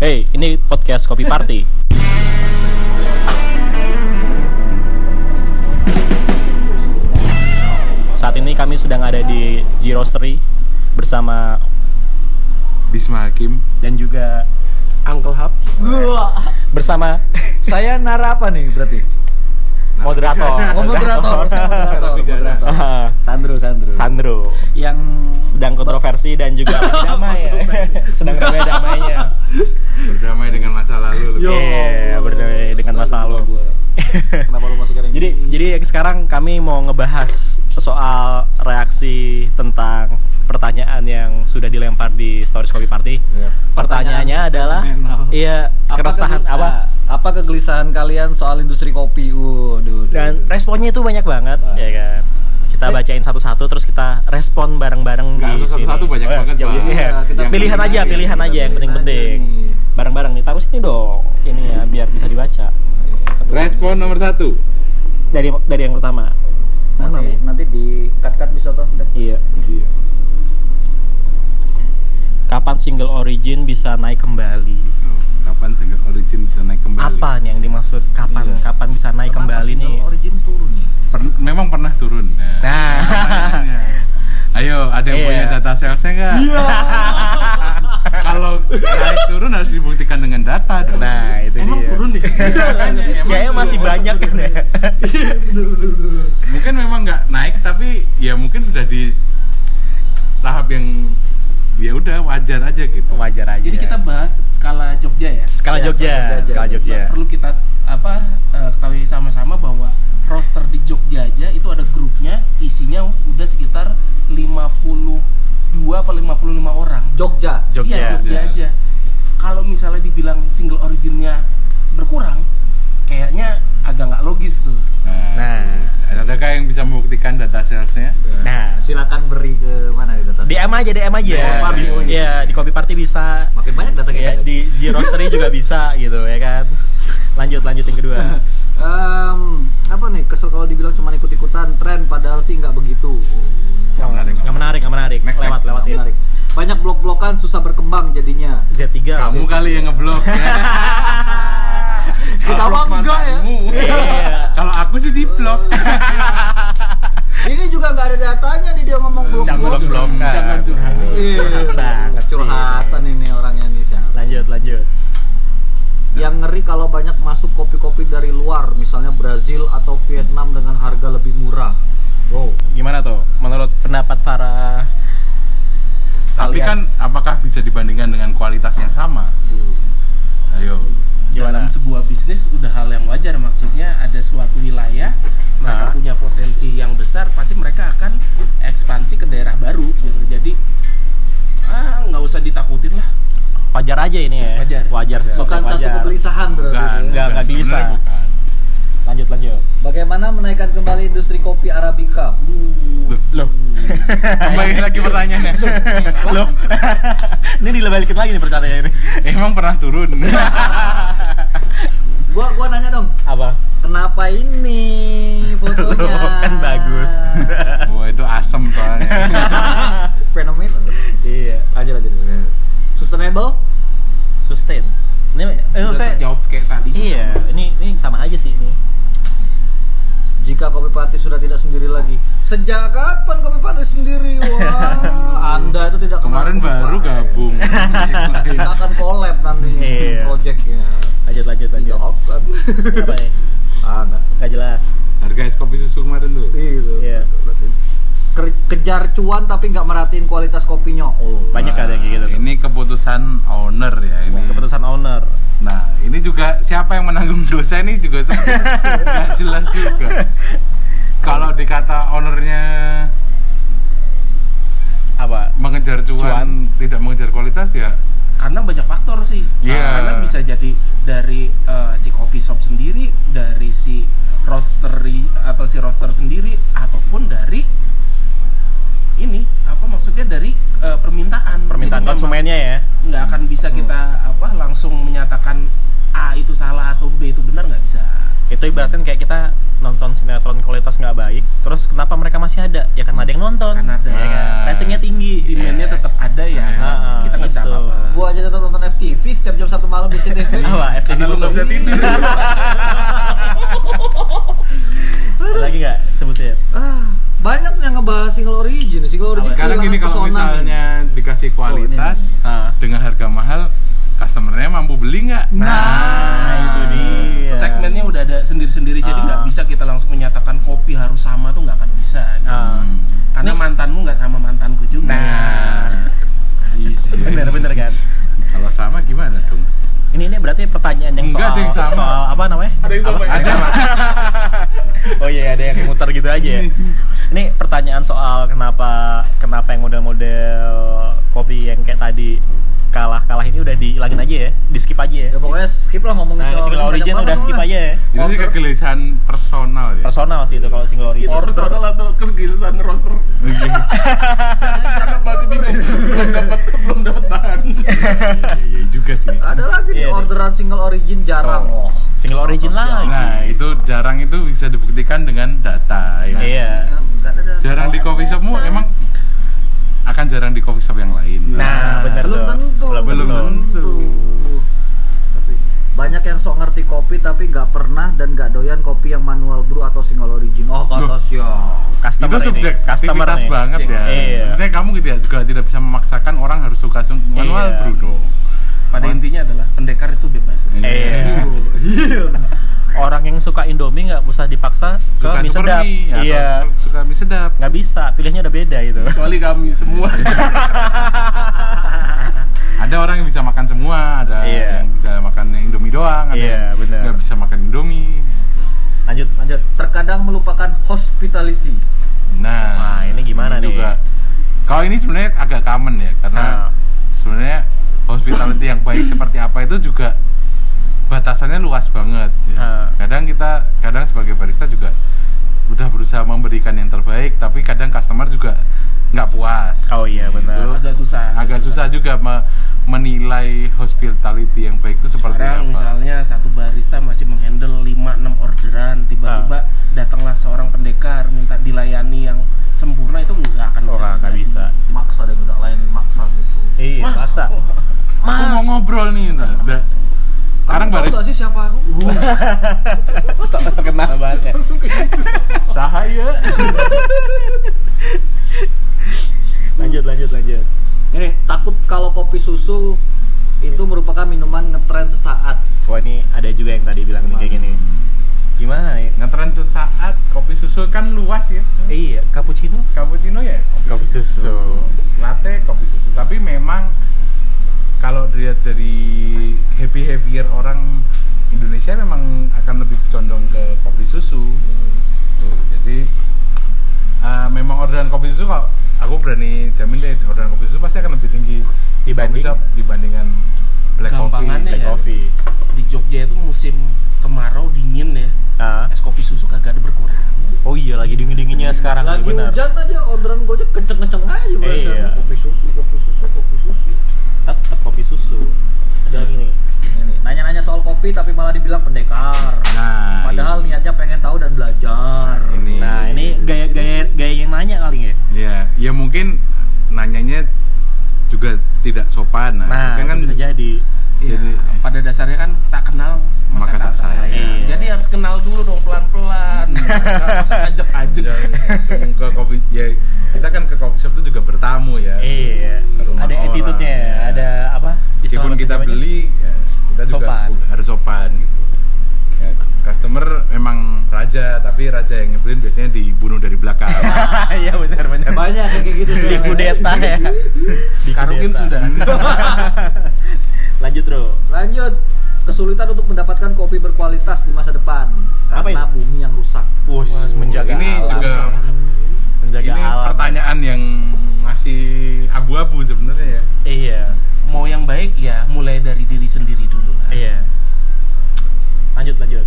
Hey, ini podcast Kopi Party. Saat ini kami sedang ada di G Roastery bersama Bisma Hakim dan juga Uncle Hub bersama Saya Nara apa nih berarti? Moderator. Oh, moderator, moderator, Sandro, Sandro. Sandro Yang sedang kontroversi dan juga damai ya. sedang damai damainya. berdamai dengan masa lalu. Iya, berdamai dengan masa lalu. Kenapa lu masuk Jadi jadi yang sekarang kami mau ngebahas soal reaksi tentang pertanyaan yang sudah dilempar di stories Kopi Party. Iya. Pertanyaannya adalah fenomenal. iya keresahan apa? ah, apa kegelisahan kalian soal industri kopi? Waduh. Dan responnya itu banyak banget, Wah. ya kan. Kita Eh. bacain satu-satu terus kita respon bareng-bareng di harus sini. satu-satu, banyak Oh, banget, iya, Pak. iya. Kita Yang pilihan aja, pilihan kita aja yang penting-penting. Bareng-bareng nih, taruh sini dong. Ini ya biar bisa dibaca. respon nomor satu Dari dari yang pertama. Mana Nanti, nih? nanti di cut-cut bisa toh. Iya. Kapan single origin bisa naik kembali? Oh, kapan single origin bisa naik kembali Apa nih yang dimaksud kapan Iya. kapan bisa naik Kenapa kembali single nih? Origin turun nih. Per- memang pernah turun nah, Nah. pertanyaannya. ayo ada yang Iya. punya data salesnya nggak kalau naik turun harus dibuktikan dengan data dong Nah, itu Emang dia. turun nih? Kayaknya masih turun. banyak kan ya. mungkin memang nggak naik tapi ya mungkin sudah di tahap yang ya udah wajar aja gitu Wajar aja. Jadi kita bahas skala Jogja ya. skala Iya, Jogja, skala Jogja. skala Jogja. Nah, perlu kita apa eh, ketahui sama-sama bahwa roster di Jogja aja itu ada grupnya isinya udah sekitar 52 apa 55 orang. Jogja. Jogja. Iya, Jogja Jogja. aja. Kalau misalnya dibilang single originnya berkurang, kayaknya agak nggak logis tuh. Nah. adakah yang bisa membuktikan data salesnya Nah, silakan beri ke mana nih data? DM aja, DM aja. Bisa- DM. Iya, di Kopi Party bisa. Makin banyak data kita. Ya, di G Roastery juga bisa gitu ya kan. Lanjut, lanjut yang kedua. Em, apa nih kesel kalau dibilang cuma ikut-ikutan tren padahal sih nggak begitu Nggak menarik, Nggak menarik, nggak menarik. Next, Lewat, next. lewat sini. menarik banyak blok-blokan susah berkembang jadinya Z3. kamu kali yang ngeblok ya Kita enggak ya. Iya. kalau aku sih di blok ini juga nggak ada datanya nih dia ngomong blok Jangan blok. Jangan curhat. Iya. Curhat banget sih. curhatan ini orangnya nih siapa Lanjut, lanjut. yang ngeri kalau banyak masuk kopi-kopi dari luar misalnya Brazil atau Vietnam dengan harga lebih murah wow Gimana tuh menurut pendapat para tapi kan kalian? apakah bisa dibandingkan dengan kualitas yang sama ayo gimana? Dalam sebuah bisnis udah hal yang wajar maksudnya ada suatu wilayah mereka punya potensi yang besar pasti mereka akan ekspansi ke daerah baru gitu. Jadi ah nggak usah ditakutin lah. Wajar aja ini ya. Wajar. Wajar. bukan yang satu wajar. kegelisahan berarti bukan ya. Nggak- nggak bukan, gelisah. bukan. Lanjut, lanjut. bagaimana menaikkan kembali industri kopi arabica Uh, Loh. kembali lagi pertanyaannya Loh. ini dilebalikin lagi nih pertanyaannya ini. emang pernah turun gua gua nanya dong Apa? kenapa ini fotonya Loh, kan bagus. wah itu asem soalnya fenomenal iya. lanjut lanjut sustainable Sustain. Ini eh, Sudah saya terjawab kayak tadi sih. Iya, ini ini sama aja sih ini. jika kopi party sudah tidak sendiri lagi sejak kapan kopi party sendiri wah anda itu tidak kemarin baru Party. gabung kita akan collab nanti Iya. projectnya Lanjut, lanjut, lanjut. dijawab kan apa ya? ah enggak Gak jelas. harga es kopi susu kemarin tuh itu Iya. berarti Ke- kejar cuan tapi nggak merhatiin kualitas kopinya oh Banyak kan yang kayak gitu. tuh. ini keputusan owner ya ini Keputusan owner. nah ini juga siapa yang menanggung dosa ini juga nggak jelas juga kalau dikata ownernya Apa? mengejar cuan, Cuan. tidak mengejar kualitas ya Karena banyak faktor sih. Iya. Karena bisa jadi dari eh, si coffee shop sendiri, dari si roastery atau si roaster sendiri ataupun dari ini apa maksudnya dari eh, permintaan Permintaan Jadi konsumennya ya. nggak akan bisa kita apa langsung menyatakan A itu salah atau B itu benar nggak bisa Itu ibaratnya kayak kita nonton sinetron kualitas nggak baik, terus kenapa mereka masih ada? Ya karena ada yang nonton. Karena ada. Ya kan? Ah. Ratingnya tinggi. demandnya tetap ada ya Ah, kita nggak bisa gitu. apa-apa gua aja tetap nonton FTV setiap jam satu malam di CTV. Apa? FTV Karena lu nggak bisa tidur. Lagi nggak sebutnya? Ah, banyak yang ngebahas single origin. Single origin Sekarang gini kalau pesona nih. misalnya dikasih kualitas Ah. dengan harga mahal, customernya mampu beli nggak? Nah, itu dia. segmennya udah ada sendiri-sendiri jadi Ah. nggak bisa kita langsung menyatakan kopi harus sama tuh nggak akan bisa gitu. Ah. Hmm. karena mantanmu nggak sama mantanku juga Nah, Iya sih. bener-bener kan. Kalau sama gimana tuh? Ini ini berarti pertanyaan yang Enggak, soal ada yang sama. soal apa namanya? Ada yang sama Apa? ya? Ada yang sama. oh iya, ada yang muter gitu aja ya. Ini pertanyaan soal kenapa kenapa yang model-model kopi yang kayak tadi kalah-kalah ini udah dihilangin aja ya, di skip aja ya. Ya pokoknya skip lah ngomongin Nah, single banyak origin udah skip aja ya. Itu sih kegelisahan personal ya. Personal sih itu kalau single origin. personal atau kesegilisan roster Iya. karena masih bingung belum dapat belum dapat bahan Iya iya juga sih. Ada lagi nih Iya, nih. orderan single origin jarang. Oh. Oh. Single origin lagi. Nah, itu jarang itu bisa dibuktikan dengan data ya. Iya. Ada data. Jarang di coffee shopmu emang akan jarang di coffee shop yang lain. Nah, bener belum tuh. tentu. Belum Belum tentu. Tapi banyak yang sok ngerti kopi tapi nggak pernah dan nggak doyan kopi yang manual brew atau single origin. Oh, kata? Customer itu subjektivitas customer banget ya. Iya. Maksudnya kamu tidak juga tidak bisa memaksakan orang harus suka sung- manual Iya. brew dong. Pada intinya adalah pendekar itu bebas Iya. Orang yang suka Indomie nggak usah dipaksa ke Suka mie sedap. mie, Iya. Suka mie sedap. Nggak bisa, pilihnya udah beda gitu. kecuali kami semua Ada orang yang bisa makan semua, ada Iya. yang bisa makan yang Indomie doang, ada Iya, yang nggak bisa makan Indomie. Lanjut. Lanjut. Terkadang melupakan hospitality. Nah, Wah, ini gimana nih? Juga. Kalau ini sebenarnya agak common ya, karena Nah. Sebenarnya hospitality yang baik seperti apa itu juga batasannya luas banget. Ya. Nah. Kadang kita, kadang sebagai barista juga udah berusaha memberikan yang terbaik, tapi kadang customer juga nggak puas. Oh iya, Nah, benar. itu agak susah agak susah juga me- menilai hospitality yang baik itu seperti sekarang apa. misalnya satu barista masih menghandle 5-6 orderan tiba-tiba datanglah seorang pendekar minta dilayani yang sempurna itu nggak akan bisa Orang nggak bisa. Maksa deh udah lain maksa gitu. Iya, Mas, masa. oh, Aku mau ngobrol nih. Nah, udah. Sekarang tahu nggak sih siapa aku? Sangat terkenal banget ya. sahaya. Lanjut, lanjut, lanjut. Ini takut kalau kopi susu itu merupakan minuman ngetren sesaat. Wah ini ada juga yang tadi bilang nih kayak gini. Gimana nih? Ngetren sesaat kopi susu kan luas ya. Iya, cappuccino. Cappuccino ya Kopi susu. Latte kopi susu. Tapi memang kalau dilihat dari happy happier orang Indonesia memang akan lebih condong ke kopi susu. Tuh, jadi eh, memang orderan kopi susu kalau aku berani jamin deh orderan kopi susu pasti akan lebih tinggi Dibanding? shop dibandingkan black coffee. Gampangannya Black ya. coffee. di Jogja itu musim kemarau dingin ya Ah. es kopi susu kagak ada berkurang Oh iya, lagi dingin-dinginnya sekarang nih, Lagi benar. hujan aja orderan gojek aja sopan. Nah, Nah, mungkin kan bisa jadi. Ya, Jadi- pada dasarnya kan tak kenal maka, tak sayang. Iya. Jadi harus kenal dulu dong pelan-pelan. Usah ajak-ajak. Jangan langsung ke kopi ya kita kan ke coffee raja, tapi raja yang nyebelin biasanya dibunuh dari belakang. Iya benar benar. Banyak kayak gitu. Di kudeta ya. Di Karungin sudah. Lanjut, Bro. Lanjut. Kesulitan untuk mendapatkan kopi berkualitas di masa depan Apa karena itu? bumi yang rusak. Us, menjaga ini alam. juga menjaga ini alam. pertanyaan yang masih abu-abu sebenarnya ya. Iya. Mau yang baik ya mulai dari diri sendiri dulu. lah. Iya. Lanjut, lanjut.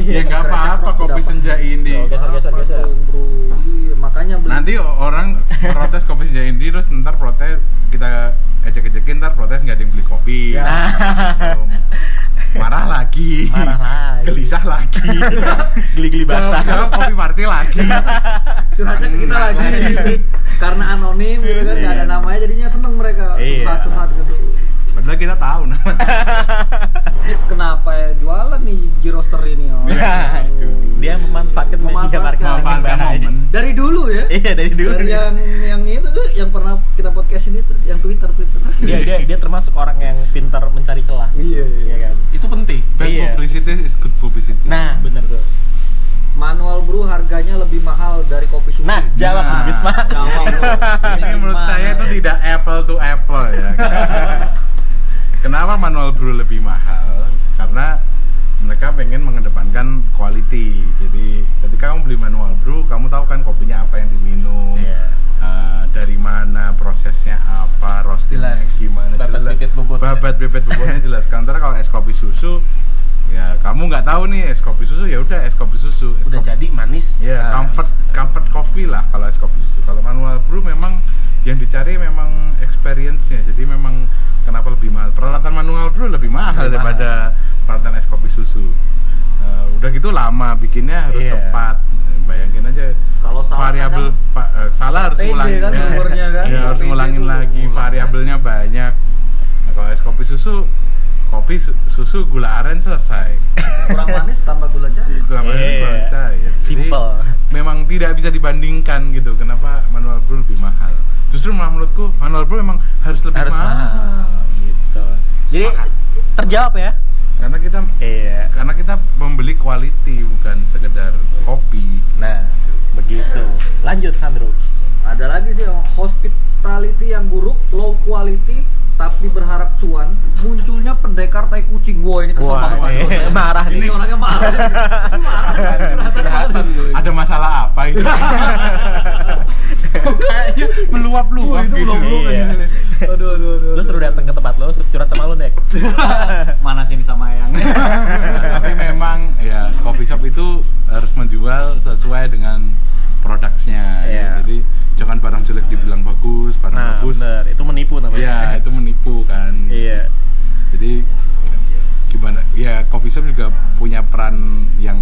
Ya nggak apa-apa kopi senja indie. Yo, geser, geser, geser. bro? Iya, makanya beli. Nanti orang protes kopi senja indie terus ntar protes kita ejek-ejekin ntar protes nggak ada yang beli kopi. Ya. Marah lagi Marah lagi. gelisah lagi Geli-geli basah. jawab kopi party lagi curhatnya ke kita lagi karena anonim gitu kan nggak ada namanya jadinya seneng mereka Iya. curhat curhat gitu padahal kita tahu namanya ini kenapa ya jualan nih Jiroster ini oh. Nah, dia memanfaatkan media Memanfaatkan. marketing momen. dari dulu ya Iya dari dulu. dari yang yang itu tuh, yang pernah kita podcast ini tuh yang Twitter Twitter Dia dia dia termasuk orang yang pintar mencari celah. iya Iya kan. itu penting bad Iya. publicity is good publicity Nah, bener tuh. manual brew harganya lebih mahal dari kopi susu Nah, jawab Nah. Bisma. Jawab, ini menurut saya itu tidak apple to apple ya kenapa manual brew lebih mahal karena mereka pengen mengedepankan quality jadi ketika kamu beli manual brew kamu tahu kan kopinya apa yang diminum Iya. eh, dari mana prosesnya apa roastingnya Jelas. gimana Babat jelas bibit bobotnya. babat bibit bobotnya jelas sementara kalau es kopi susu ya kamu nggak tahu nih es kopi susu ya udah es kopi susu es udah kopi- jadi manis Ya, Nah, comfort comfort coffee lah kalau es kopi susu. Kalau manual brew memang yang dicari memang experience-nya. Jadi memang kenapa lebih mahal? Peralatan manual brew lebih mahal Lebih daripada peralatan es kopi susu. Eh, udah gitu lama bikinnya harus Iya. tepat. Bayangin aja Kalau salah variabel va- eh, salah harus ngulangin. kan kan. Iya, harus ngulangin lagi. Variabelnya banyak. Nah, kalau es kopi susu kopi su- susu gula aren selesai. kurang manis tambah gula cair Gula aren Iya. kurang cair. Jadi, Simple. memang tidak bisa dibandingkan gitu kenapa manual brew lebih mahal justru malah menurutku manual brew memang harus lebih Harus mahal, mahal gitu. Jadi Sepakat. terjawab ya? Karena kita Iya. karena kita membeli quality bukan sekedar kopi Nah, begitu. Lanjut Sandro. ada lagi sih yang hospitality yang buruk low quality tapi berharap cuan munculnya pendekar tai kucing wah ini kesel banget Mas. marah ini nih. orangnya marah Ini marah ada masalah apa ini kayaknya meluap-luap itu gitu Iya. aduh aduh aduh Lu suruh datang ke tempat lo, curhat sama lu, Nek. mana sini sama yang tapi memang ya coffee shop itu harus menjual sesuai dengan produknya ya. Iya. jadi jangan barang jelek dibilang bagus barang Nah, bagus bener. Itu menipu namanya. ya itu menipu kan Iya. jadi gimana ya coffee shop juga punya peran yang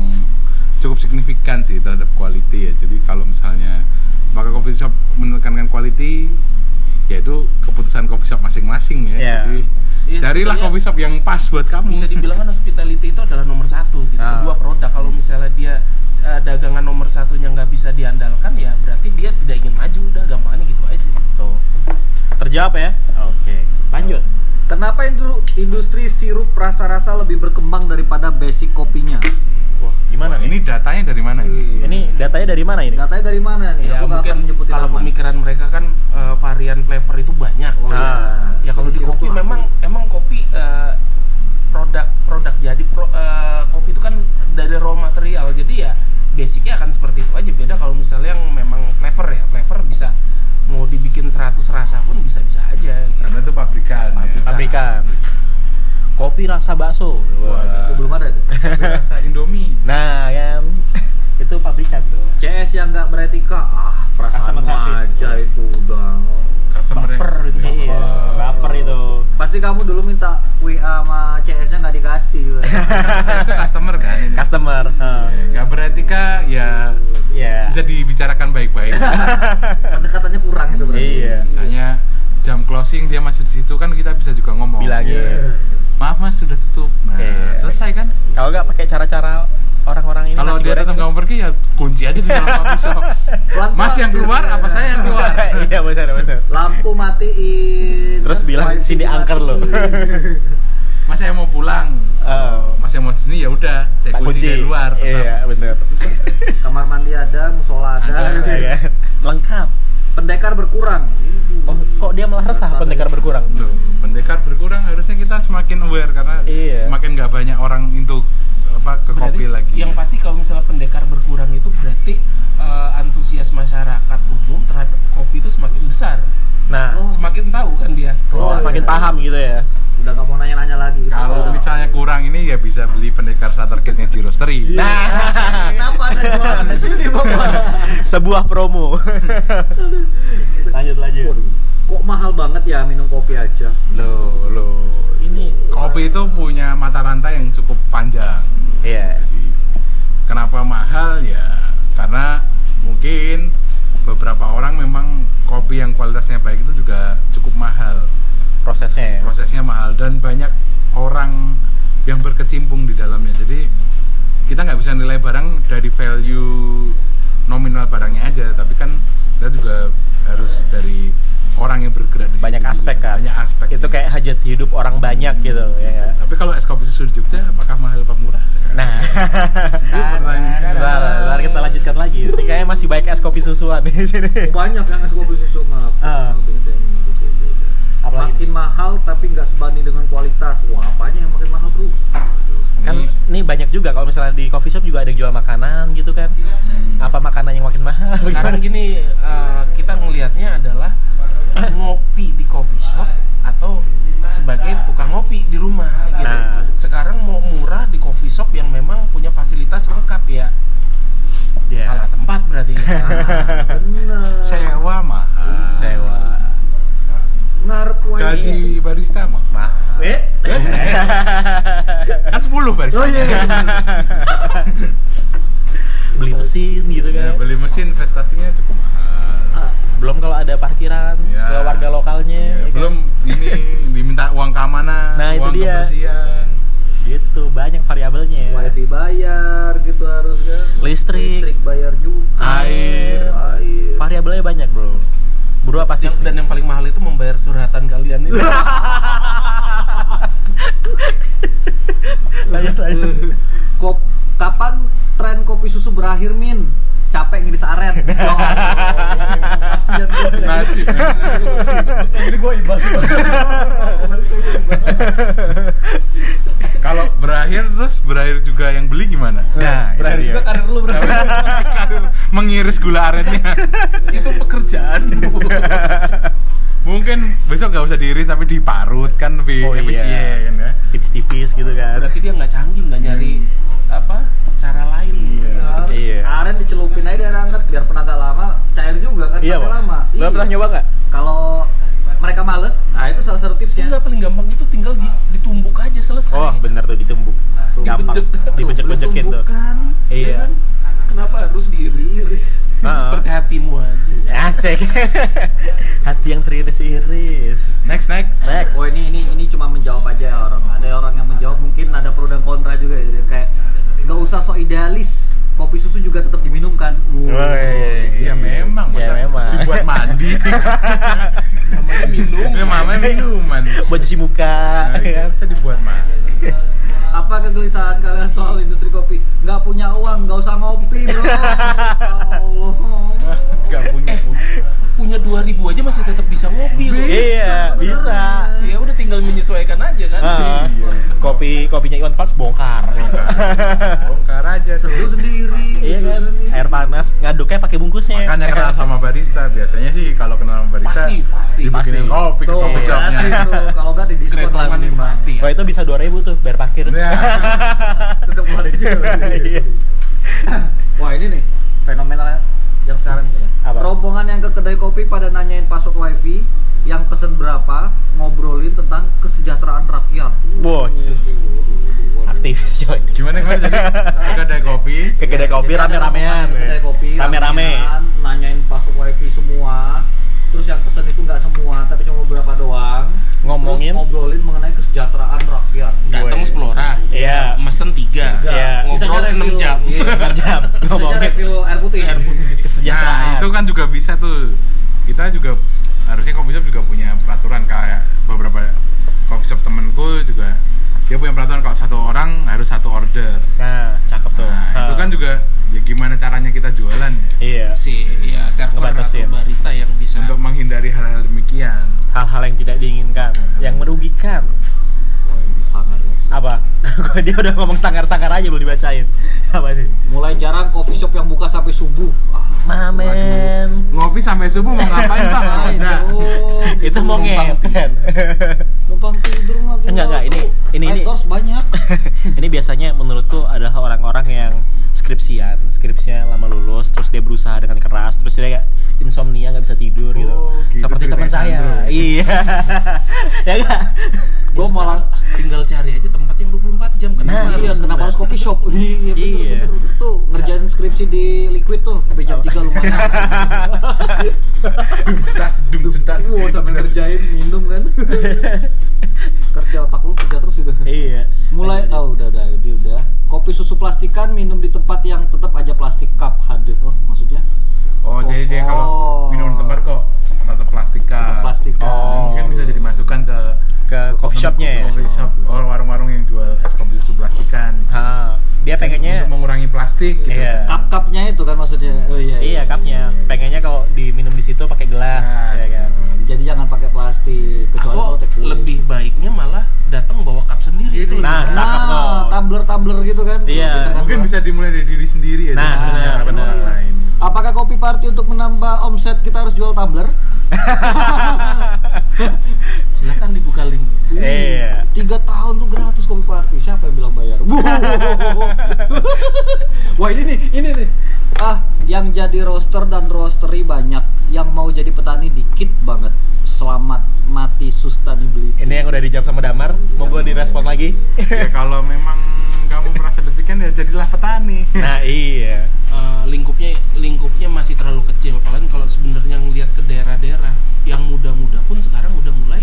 cukup signifikan sih terhadap quality ya jadi kalau misalnya maka coffee shop menekankan quality yaitu keputusan coffee shop masing-masing ya Iya. jadi Iya, carilah coffee shop yang pas buat kamu bisa dibilang kan hospitality itu adalah nomor satu gitu Ah. kedua produk kalau misalnya dia eh, dagangan nomor satunya nggak bisa diandalkan ya berarti dia tidak ingin maju udah gampangannya gitu aja sih Tuh. Terjawab ya? Oke. Lanjut. kenapa industri sirup rasa-rasa lebih berkembang daripada basic kopinya Wah, gimana Wah, nih? ini datanya dari mana ini dari mana ini? katanya dari mana nih ya aku mungkin akan menyebutin kalau nama. pemikiran mereka kan eh, varian flavor itu banyak Oh, iya. Ah. ya kalau di kopi tuh apa? memang emang kopi eh, produk produk jadi pro- eh, kopi itu kan dari raw material jadi ya basicnya akan seperti itu aja beda kalau misalnya yang memang flavor ya flavor bisa mau dibikin 100 rasa pun bisa bisa aja gitu. karena itu pabrikan ya. Pabrikan. Kopi rasa bakso. Wah. Oh, belum ada itu rasa Indomie Nah, kan itu pabrikan tuh. CS yang nggak beretika. Ah perasaan aja itu udah customer yang- Baper itu, baper. Iya, baper itu. pasti kamu dulu minta WA sama CS nya nggak dikasih itu customer kan ini Customer. Heeh. nggak beretika ya Iya. bisa dibicarakan baik-baik pendekatannya kurang itu berarti Iya. misalnya jam closing dia masih di situ kan kita bisa juga ngomong Bilangin. Iya. maaf mas sudah tutup nah Iya. selesai kan Kalau nggak pakai cara-cara orang-orang ini kalau dia tetap mau pergi ya kunci aja di dalam coffee shop mas yang gitu. keluar apa saya yang keluar Iya benar benar. Lampu matiin Terus bilang, "Sini angker lo." mas saya mau pulang Oh. mas yang mau di sini ya udah saya Tak kunci dari luar tetap. Iya benar. kamar mandi ada musola ada, Ada, gitu. Kan? Lengkap. pendekar berkurang Oh, kok dia malah resah pendekar berkurang? Loh, pendekar berkurang harusnya kita semakin aware karena Iya. makin nggak banyak orang into apa ke Berarti kopi lagi yang pasti kalau misalnya pendekar berkurang itu berarti eh, antusias masyarakat umum terhadap kopi itu semakin besar Nah, Oh. semakin tahu kan dia oh, Oh, semakin iya. paham gitu ya. udah nggak mau nanya-nanya lagi Kalau misalnya kurang ini ya bisa beli pendekar starter kitnya di roastery. Nah, kenapa ada jualan di sini bapak sebuah promo. lanjut lanjut. Waduh, kok mahal banget ya minum kopi aja. Loh, loh. Ini Kopi itu punya mata rantai yang cukup panjang. Iya. Jadi, kenapa mahal ya? Karena mungkin beberapa orang memang kopi yang kualitasnya baik itu juga cukup mahal. prosesnya. ya. Prosesnya mahal dan banyak orang yang berkecimpung di dalamnya. Jadi kita nggak bisa nilai barang dari value nominal barangnya aja, tapi kan kita juga harus dari orang yang bergerak di Banyak situ aspek juga. kan. Banyak aspek. Itu kayak hajat hidup orang banyak gitu ya. Tapi kalau es kopi susu di Jogja apakah mahal apa murah? Nah, Itu pertanyaan. Ntar, ntar kita lanjutkan lagi. Ini kayaknya masih banyak es kopi susuan di sini. Banyak yang es kopi susu maaf. Apalagi? Makin mahal tapi nggak sebanding dengan kualitas. Wah, apanya yang makin mahal bro? Kan Ini- ini banyak juga kalau misalnya di coffee shop juga ada yang jual makanan gitu kan. Apa makanan yang makin mahal? sekarang gini eh, kita ngelihatnya adalah ngopi di coffee shop atau sebagai tukang ngopi di rumah gitu. Nah. Sekarang mau murah di coffee shop yang memang punya fasilitas lengkap ya. Ya. Salah tempat berarti. ya. Sewa mahal. sewa. Ngarep wae. Gaji barista mah. Mahal. Eh? Kan 10 barista. Oh iya. iya. Beli mesin gitu Ya, kan. beli mesin investasinya cukup mahal. Belum kalau ada parkiran Ya. ke warga lokalnya. Ya, ya kan? belum ini diminta uang keamanan, Nah, itu uang dia. kebersihan. Gitu, banyak variabelnya. Wifi bayar gitu harus kan. Listrik. Listrik bayar juga. Air. Air. Variabelnya banyak, Bro. Bro apa sih? Yang- dan yang paling mahal itu membayar curhatan kalian itu. lanjut, lanjut. Kop kapan tren kopi susu berakhir min? Capek ngiris aren. Allah, Kasian gue. Nasib. Ini gue ibas. Kalau berakhir terus berakhir juga yang beli gimana? Nah, itu Berakhir juga karir lu berakhir. Karir mengiris gula arennya. itu pekerjaan. Mungkin besok nggak usah diiris tapi diparut kan lebih Oh, iya. efisien ya. Tipis-tipis gitu kan. Berarti dia nggak canggih, nggak nyari apa cara lain. Iya. Aren dicelupin aja dari angkat biar penaga lama cair juga kan Iya, lama. Lo pernah nyoba nggak? Kalau mereka males, nah itu salah satu tipsnya. Enggak paling gampang itu tinggal di- ditumbuk aja selesai. Oh, bener tuh ditumbuk. Gampang. Dibejek. Dibejek-bejekin tuh. Bukan. Iya. Kenapa harus diiris? Iris. Ah. Seperti hatimu aja. Asik. Hati yang teriris-iris. Next next. Next. Oh ini ini ini cuma menjawab aja ya orang. Ada orang yang menjawab mungkin ada pro dan kontra juga ya. Kayak nggak usah sok idealis. Kopi susu juga tetap diminumkan. Woi. Ya memang, Ya masa memang. dibuat mandi. Namanya minum. Ya mamanya minuman. Buat cuci muka. Nah, ya kan? bisa dibuat mandi. Apa kegelisahan kalian soal industri kopi? Nggak punya uang, nggak usah ngopi bro. Allah. Gak punya. Eh, punya 2000 aja masih tetap bisa ngopi loh. Iya, bisa. Ya udah tinggal menyesuaikan aja kan. Ah, Iya. kopi kopinya Iwan Fals bongkar. Bongkar aja Seduh sendiri. Iya kan? Air panas ngaduknya pakai bungkusnya. Makanya kenal sama barista. Biasanya sih kalau kenal sama barista Pasti, pasti. dibikinin Pasti. kopi ke Tuh, coffee shopnya. gratis tuh. Kalau nggak di diskon lah minimal. pasti. Wah itu bisa 2000 tuh bayar parkir. Ya. Tetap ngeluarin juga. Iya. Wah ini nih fenomenal yang sekarang nih ya. Apa? Rombongan yang ke kedai kopi pada nanyain password wifi, yang pesen berapa, ngobrolin tentang kesejahteraan rakyat. Bos. Aktivis coy. Gimana gimana jadi ke kedai kopi? Ke kedai kopi rame-ramean. rombongan ke Kedai kopi Rame-rame. nanyain password wifi semua. Terus yang pesen itu nggak semua, tapi cuma beberapa doang. Ngomongin? Terus ngobrolin mengenai kesejahteraan rakyat. Datang. 10 orang. Iya. Mesen 3. Iya. Ngobrol 6 jam. Iya. Enam jam Ngomongin ngomongin refill air putih. Air putih. kesejahteraan. Nah, itu kan juga bisa tuh. Kita juga harusnya coffee shop juga punya peraturan kayak beberapa coffee shop temenku juga dia punya peraturan kalau satu orang harus satu order. Nah, cakep tuh. Nah, itu Ah. kan juga ya gimana caranya kita jualan ya Iya. Si ya server Ngebatasin. atau barista yang bisa untuk menghindari hal-hal demikian. Hal-hal yang tidak diinginkan, yang merugikan. Ini ya. Apa? Kok dia udah ngomong sangar-sangar aja belum dibacain. Apa nih? Mulai jarang coffee shop yang buka sampai subuh. Ah, Mamen. Ngopi sampai subuh mau ngapain Pak? Bro? itu mau ngepet. numpang tidur mah Enggak, enggak, ini- ini- ini- Endorse banyak. ini biasanya menurutku adalah orang-orang yang skripsian, skripsinya lama lulus, terus dia berusaha dengan keras, terus dia kayak insomnia nggak bisa tidur gitu. Oh, gitu Seperti teman saya. bro. Iya. Iya. ya enggak? Gua Gua malah tinggal cari aja tempat yang 24 jam kenapa Nah, Iya, harus kenapa harus kopi shop? Iya, bener, Iya. bener. Tuh, ngerjain skripsi di Liquid tuh, sampai jam 3 lumayan. Sudah sedung, sudah Wow, sampai ngerjain minum kan. kerja otak lu kerja terus itu. Iya. Mulai oh udah udah ini udah. Kopi susu plastikan minum di tempat yang tetap aja plastik cup hadir. Oh, maksudnya? Oh, jadi dia Oh. kalau minum di tempat kok tetap plastikan. Tetap plastikan. Oh, mungkin bisa jadi masukan ke Ke coffee shopnya ya? Coffee shop, oh, warung-warung yang jual es kopi susu plastikan. Ha, dia pengennya untuk mengurangi plastik gitu. Iya. Cup-cupnya itu kan maksudnya. Oh iya. Iya, cupnya. Pengennya kalau diminum di situ pakai gelas, Gelas. ya kan. Jadi jangan pakai plastik kecuali away. lebih baiknya malah datang bawa cup sendiri itu Nah, baik. cakep tuh. Nah, tumbler-tumbler gitu kan. Iya. Kan Mungkin gua. bisa dimulai dari diri sendiri ya. Nah, dengan benar, benar. orang lain. Apakah kopi party untuk menambah omset kita harus jual tumbler? silakan dibuka link Iya. Tiga tahun tuh gratis kopi party. Siapa yang bilang bayar? Wah ini nih, ini nih. Ah, yang jadi roaster dan roastery banyak, yang mau jadi petani dikit banget. Selamat mati sustainability. Ini yang udah dijawab sama Damar, monggo direspon lagi. ya kalau memang kamu merasa demikian ya jadilah petani. Nah, iya. Eh, lingkupnya lingkupnya masih terlalu kecil apalagi kalau sebenarnya ngelihat ke daerah-daerah yang muda-muda pun sekarang udah mulai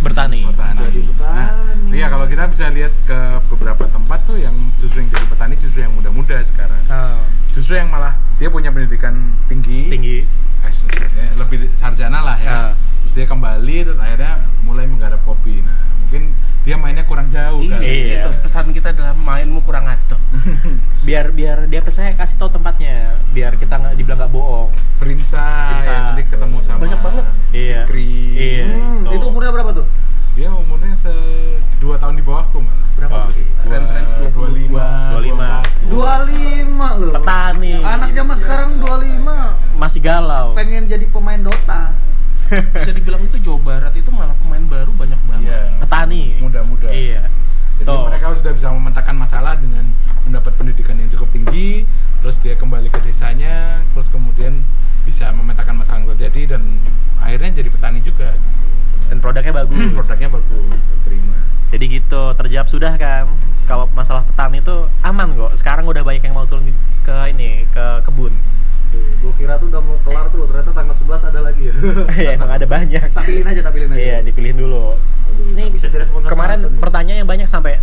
Bertani. Jadi petani. Nah, iya kalau kita bisa lihat ke beberapa tempat tuh yang justru yang jadi petani justru yang muda-muda sekarang. Ah, Justru yang malah dia punya pendidikan tinggi, tinggi. S- ya, lebih sarjana lah ya. Ah. Terus dia kembali terus akhirnya mulai menggarap kopi. Nah, mungkin dia mainnya kurang jauh kan. Iya. itu pesan kita adalah mainmu kurang atok Biar biar dia percaya kasih tahu tempatnya, biar kita nggak dibilang nggak bohong. Perinsa, Perinsa. ya, nanti ketemu sama Banyak banget. Iya. Fikri. Iya. Hmm, Tuh. itu umurnya berapa tuh? Dia umurnya se dua tahun di bawahku malah. Berapa Wah. berarti? Range-range 22. 25. 25 loh. Petani. Anak zaman sekarang 25 Masih galau. pengen jadi pemain Dota. Bisa dibilang itu Jawa Barat itu malah pemain baru banyak banget Iya. Petani. Muda-muda. Iya. Jadi Tuh. mereka sudah bisa memetakan masalah dengan mendapat pendidikan yang cukup tinggi, terus dia kembali ke desanya, terus kemudian bisa memetakan masalah yang terjadi dan akhirnya jadi petani juga. Dan produknya bagus. Produknya bagus, terima. Jadi gitu, terjawab sudah kan. Kalau masalah petani itu aman kok. Sekarang udah banyak yang mau turun ke ini, ke kebun. Gue kira tuh udah mau kelar tuh, ternyata tanggal 11 ada lagi ya. ya emang ada banyak. Tapilin aja, tapilin aja. Iya, dipilihin dulu. Ini bisa kemarin pertanyaan yang banyak sampai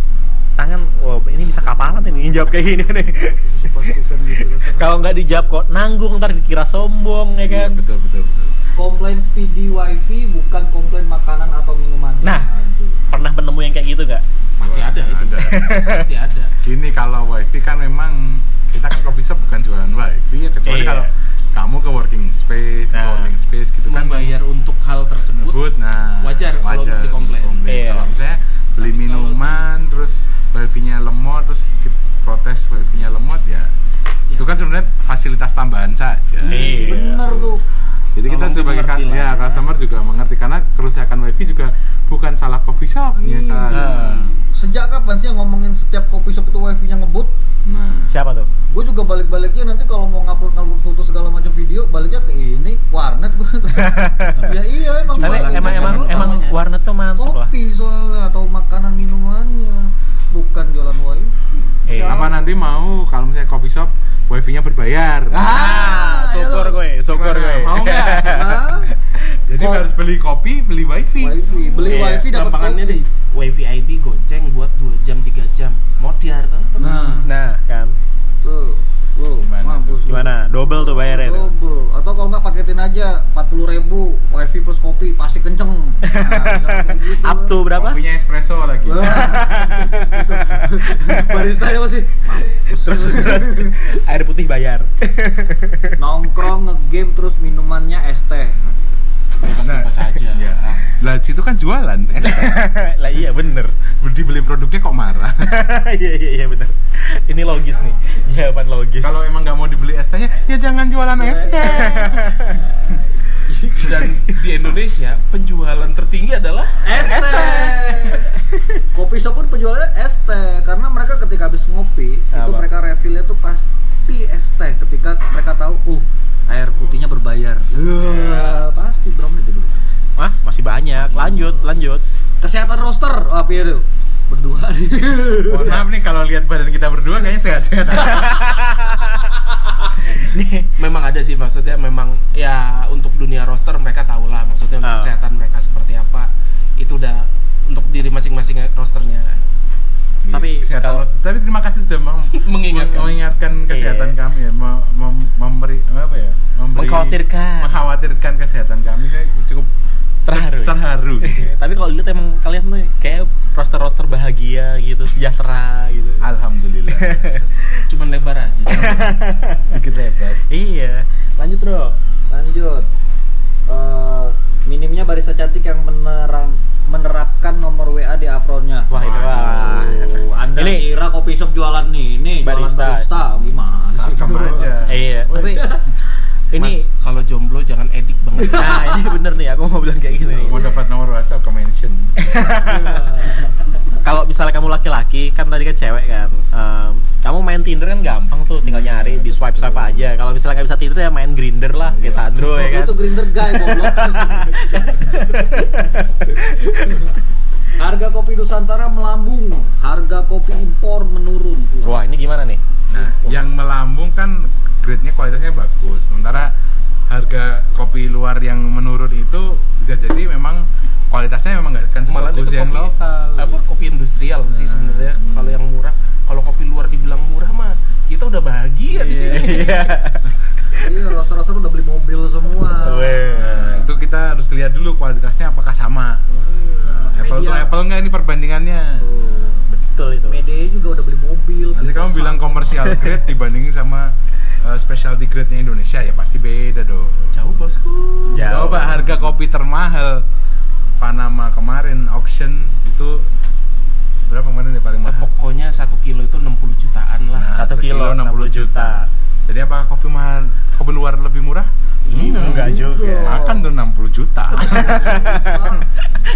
tangan, wow ini bisa kapalan ini jawab kayak gini nih. Gitu. Kalau nggak dijawab kok nanggung ntar dikira sombong ya kan. betul betul betul. Komplain speedy wifi bukan komplain makanan atau minuman. Nah. Aduh. Pernah penemu yang kayak gitu nggak? pasti Wah, ada itu ada. pasti ada Gini kalau wifi kan memang kita kan coffee shop bukan jualan wifi ya kecuali Iya. kalau kamu ke working space, Nah. working space gitu kan membayar untuk hal tersebut Good, nah wajar kalau untuk dikomplain. Iya. Kalau misalnya beli Tapi kalau- minuman terus wifi-nya lemot terus kita protes wifi-nya lemot ya itu kan sebenarnya fasilitas tambahan saja. Iya. Bener tuh. Jadi kita sebagai dimengerti ka- lah. ya customer juga mengerti karena kerusakan wifi juga bukan salah coffee shop ya Iya. kan. Nah. Sejak kapan sih yang ngomongin setiap kopi shop itu wifi-nya ngebut? Nah, Siapa tuh? Gue juga balik-baliknya nanti kalau mau ngupload ngupload foto segala macam video, baliknya ke ini warnet gue. ya iya emang. Tapi emang emang utamanya. emang warnet tuh mantap lah. kopi soalnya atau makanan minumannya bukan jualan wifi. Iya. Siapa? apa nanti mau kalau misalnya coffee shop wifi-nya berbayar? Ah, syukur ayo lo. gue, syukur gue. Mau nggak? Jadi Kok- harus beli kopi, beli wifi. wifi beli Iya, wifi dapat kopi. deh wifi ID goceng buat 2 jam 3 jam modiar tuh Nah, Nah, kan. tuh. Tuh, Gimana mampus lu. Gimana? Double tuh bayarnya tuh. Double. Atau kalau nggak paketin aja 40.000 ribu wifi plus kopi pasti kenceng. Nah, gitu. Up to berapa? Kopinya espresso lagi. Wah. Baristanya masih Terus terus air putih bayar. nongkrong ngegame terus minumannya es teh. Situ kan jualan. Eh, lah iya bener. dibeli produknya kok marah. Iya iya iya bener. Ini logis nih. Jawaban logis. Kalau emang nggak mau dibeli es tehnya, ya jangan jualan es teh. dan di Indonesia penjualan tertinggi adalah Es teh. Kopi shop pun penjualnya es teh karena mereka ketika habis ngopi itu Apa? mereka refillnya tuh pasti es teh ketika mereka tahu uh air putihnya berbayar. Ya, pasti bro gitu. Wah, masih masih banyak. Lanjut, lanjut. Kesehatan roster apa ya tuh? Berdua nih. Mohon maaf nih kalau lihat badan kita berdua kayaknya sehat-sehat. Nih, memang ada sih maksudnya memang ya untuk dunia roster mereka tahu lah maksudnya untuk Ah. kesehatan mereka seperti apa itu udah untuk diri masing-masing rosternya Tapi kesehatan kalau- roster. tapi terima kasih sudah meng- Mengingatkan. mengingatkan kesehatan Iya. kami ya, me- mem- memberi apa ya? Memberi, Mengkhawatirkan. Mengkhawatirkan kesehatan kami saya cukup Terharu ya? Terharu. Tapi kalau dilihat emang kalian tuh kayak roster-roster bahagia gitu, sejahtera gitu. Alhamdulillah. cuman lebar aja Sedikit lebar. iya. Lanjut, Bro. Lanjut. Eh, minimnya barista cantik yang menerang menerapkan nomor WA di apronnya. Wah, ini wah. Waduh, Anda Ini- kira kopi shop jualan nih, ini Barista. jualan barista gimana sih? Aja. Iya, tapi ini kalau jomblo jangan edik banget nah ini bener nih aku mau bilang kayak gini nih. Mau dapat nomor WhatsApp ke mention. kalau misalnya kamu laki-laki kan tadi kan cewek kan em, kamu main Tinder kan gampang tuh tinggal nyari di swipe swipe aja kalau misalnya nggak bisa Tinder ya main Grinder lah kayak Sandro ya kan Itu grinder guy goblok. Harga kopi Nusantara melambung, harga kopi impor menurun. wah ini gimana nih Nah, yang melambung kan grade-nya kualitasnya bagus. Sementara harga kopi luar yang menurun itu bisa jadi memang kualitasnya memang nggak akan sebagus itu yang kopi lokal. apa kopi industrial sih Nah, sebenarnya hmm. kalau yang murah kalau kopi luar dibilang murah mah kita udah bahagia di sini iya Iya, roster-roster udah beli mobil semua. Nah, itu kita harus lihat dulu kualitasnya apakah sama. Iya, Apple to media- Apple nggak ini perbandingannya. Tuh. betul itu Media juga udah beli mobil. Nanti beli kamu bilang komersial grade dibandingin sama uh, specialty grade-nya Indonesia ya pasti beda dong. Jauh bosku Jauh. Coba harga kopi termahal Panama kemarin auction itu berapa kemarin ya paling Nah, mahal? pokoknya satu kilo itu 60 jutaan lah Nah, Satu kilo, 60 juta. Jadi apa kopi mahal kopi luar lebih murah? Hmm, enggak juga Makan tuh 60 juta. Ah,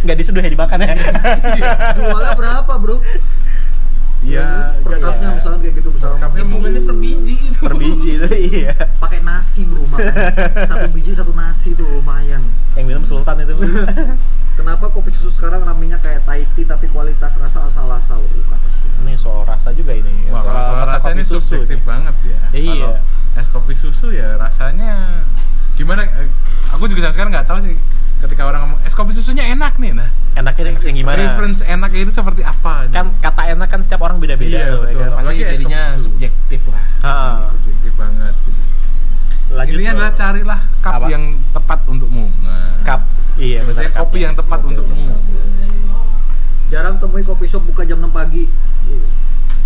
nggak diseduh ya dimakan ya Jualnya berapa, Bro? Iya, per enggak cupnya ya. misalnya kayak gitu misalnya. Per cupnya hitungannya per biji itu per biji itu iya pakai nasi, Bro, makan. Satu biji satu nasi tuh lumayan. yang minum sultan itu Kenapa kopi susu sekarang ramenya kayak Thai tea tapi kualitas rasa asal-asal? Uh, kata sih. ini soal rasa juga ini Wah, soal rasa ini kopi susu subjektif ini. banget ya. Iya. Kalau es kopi susu ya rasanya gimana? Eh, Aku juga sampai sekarang nggak tahu sih ketika orang ngomong es kopi susunya enak nih. Nah, enaknya yang gimana Reference enak itu seperti apa? kan kata enak kan setiap orang beda-beda Iya, tuh, ya betul. kan? Apalagi pasti es kopi jadinya subjektif lah Ha. subjektif banget gitu. lanjut Intinya adalah carilah cup Apa? yang tepat untukmu. Nah, cup iya Maksudnya benar kopi yang tepat untukmu. Jarang temui kopi shop buka jam 6 pagi. Uh,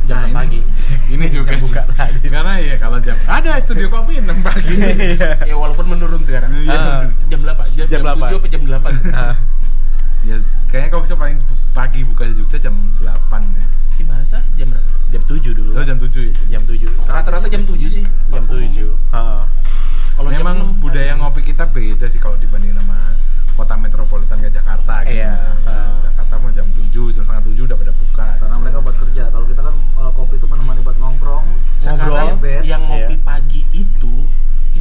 jam Nah, 6 ini- pagi Ini juga Jam sih. buka tadi. Karena ya kalau jam ada studio kopi 6 pagi. Iya. ya walaupun menurun sekarang. Ah. jam berapa jam, Jam jam, berapa? 7 apa jam 8 Ah, ya kayaknya kopi shop paling pagi buka di Jogja jam 8 ya. si bahasa jam berapa jam 7 dulu Oh, jam 7 ya. jam 7 rata-rata jam 7 sih jam 7 Heeh. kalau jam Memang 6 budaya ngopi kita beda sih kalau dibanding sama kota metropolitan kayak Jakarta gitu. Iya, ah. Jakarta mah jam 7, jam setengah 7 udah pada buka. karena mereka buat kerja. Kalau kita kan uh, kopi itu menemani buat nongkrong, sekarang bed. yang ngopi Iya. pagi itu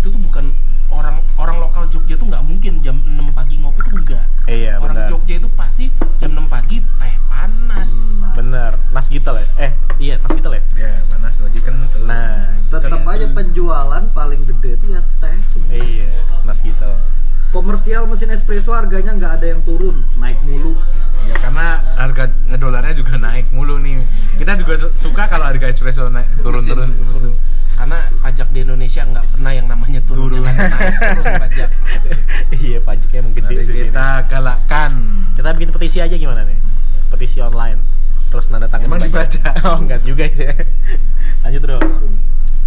itu tuh bukan orang orang lokal Jogja tuh nggak mungkin jam 6 pagi ngopi tuh enggak. Iya orang benar. Jogja itu pasti jam 6 pagi teh panas. Benar. Nas gitel ya? Eh iya nas gitel ya? Ya, panas lagi kan. nah Tetap aja penjualan paling gede itu ya teh. iya nas gitel Komersial mesin espresso harganya nggak ada yang turun, naik mulu. Ya karena harga dolarnya juga naik mulu nih. Kita juga suka kalau harga espresso naik turun-turun karena pajak di Indonesia nggak pernah yang namanya turun, Turun. Naik terus pajak iya pajaknya emang gede Nanti sih sini. kita galakkan. kita bikin petisi aja gimana nih petisi online terus nanda tangan Emang dibaca? oh enggak juga ya lanjut bro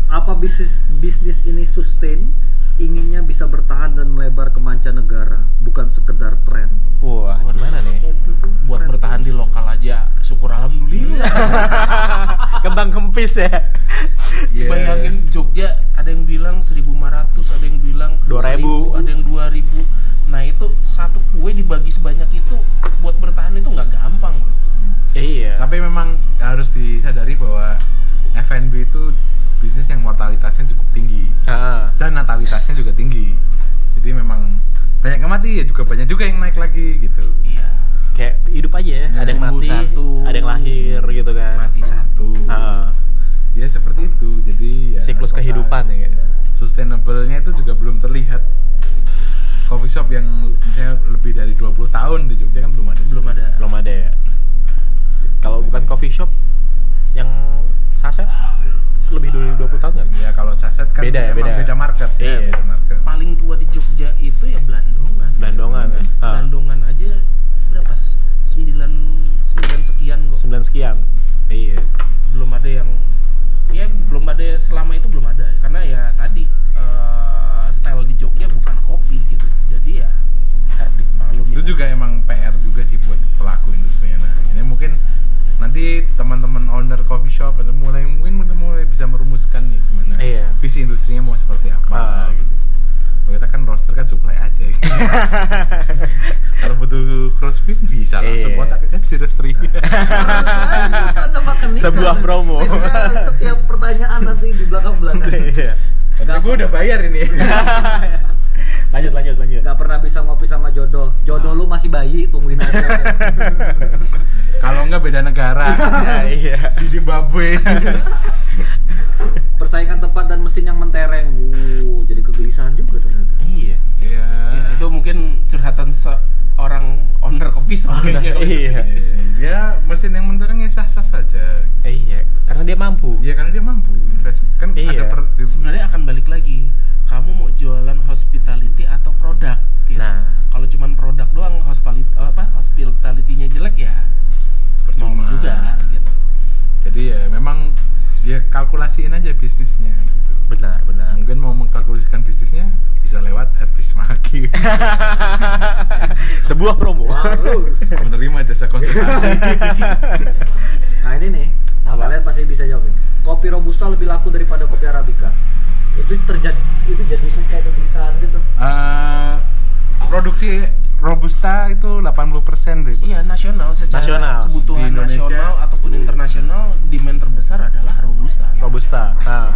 Apa bisnis bisnis ini sustain? Inginnya bisa bertahan dan melebar ke mancanegara, bukan sekedar tren. wah gimana nih buat bertahan di lokal aja syukur alhamdulillah kembang kempis ya Iya. bayangin Jogja ada yang bilang 1500 ada yang bilang 2000. 1000, ada yang 2000 nah itu satu kue dibagi sebanyak itu buat bertahan itu nggak gampang loh iya Tapi memang harus disadari bahwa F&B itu bisnis yang mortalitasnya cukup tinggi Ah. dan natalitasnya juga tinggi. Jadi memang banyak yang mati ya juga banyak juga yang naik lagi kayak hidup aja ya ada yang mati satu, ada yang lahir gitu kan mati satu uh, ya seperti itu jadi ya, siklus kehidupan ya sustainable-nya itu juga belum terlihat coffee shop yang misalnya lebih dari 20 tahun di Jogja kan belum ada belum ada belum ada ya kalau bukan coffee shop yang saset lebih dari 20 tahun kan? Ya kalau saset kan beda, ya, beda. beda market ya, iya. ya, beda market. Paling tua di Jogja itu ya Blandongan. Blandongan. Hmm. Blandongan ah. aja berapa? 9 9 sekian kok. sembilan sekian. Iya. Belum ada yang ya belum ada selama itu belum ada karena ya tadi uh, style di Jogja bukan kopi gitu. Jadi ya hardik maklum. Itu juga emang PR juga sih buat pelaku industrinya. Nah, ini mungkin nanti teman-teman owner coffee shop atau mulai mungkin mulai bisa merumuskan nih gimana iya. visi industrinya mau seperti apa ah. gitu. Kita kan roster kan supply aja. Gitu. Kalau butuh crossfit bisa langsung Iya. kontak aja roastery Sebuah promo. setiap pertanyaan nanti di belakang belakang Iya. Tapi gue udah bayar ini lanjut lanjut lanjut. Gak pernah bisa ngopi sama jodoh. Jodoh lu masih bayi, tungguin aja. Kalau nggak beda negara. Ya, iya. Di Zimbabwe. Persaingan tempat dan mesin yang mentereng. Uh, Jadi kegelisahan juga ternyata. Iya. Iya. Ya, itu mungkin curhatan seorang owner coffee shop kayaknya. iya. Ya mesin yang mentereng ya sah-sah saja. iya karena dia mampu. Iya karena dia mampu invest. Kan Iya. ada per, Sebenarnya akan balik lagi. Kamu mau jualan hospitality atau produk? Gitu. Nah. kalau cuman produk doang hospitality apa hospitality-nya jelek ya percuma mau juga gitu. Jadi ya memang dia kalkulasiin aja bisnisnya gitu. benar benar. Mungkin mau mengkalkulasikan bisnisnya bisa lewat Etis Maki sebuah promo. Harus. Menerima jasa konsultasi. Nah ini nih, Apa? kalian pasti bisa jawabin. Kopi Robusta lebih laku daripada kopi Arabica. Itu terjadi, itu jadi kayak kegelisahan gitu. Eh, produksi robusta itu 80% deh. Iya nasional secara Nasional. kebutuhan Di Indonesia. nasional ataupun internasional demand terbesar adalah robusta. robusta nah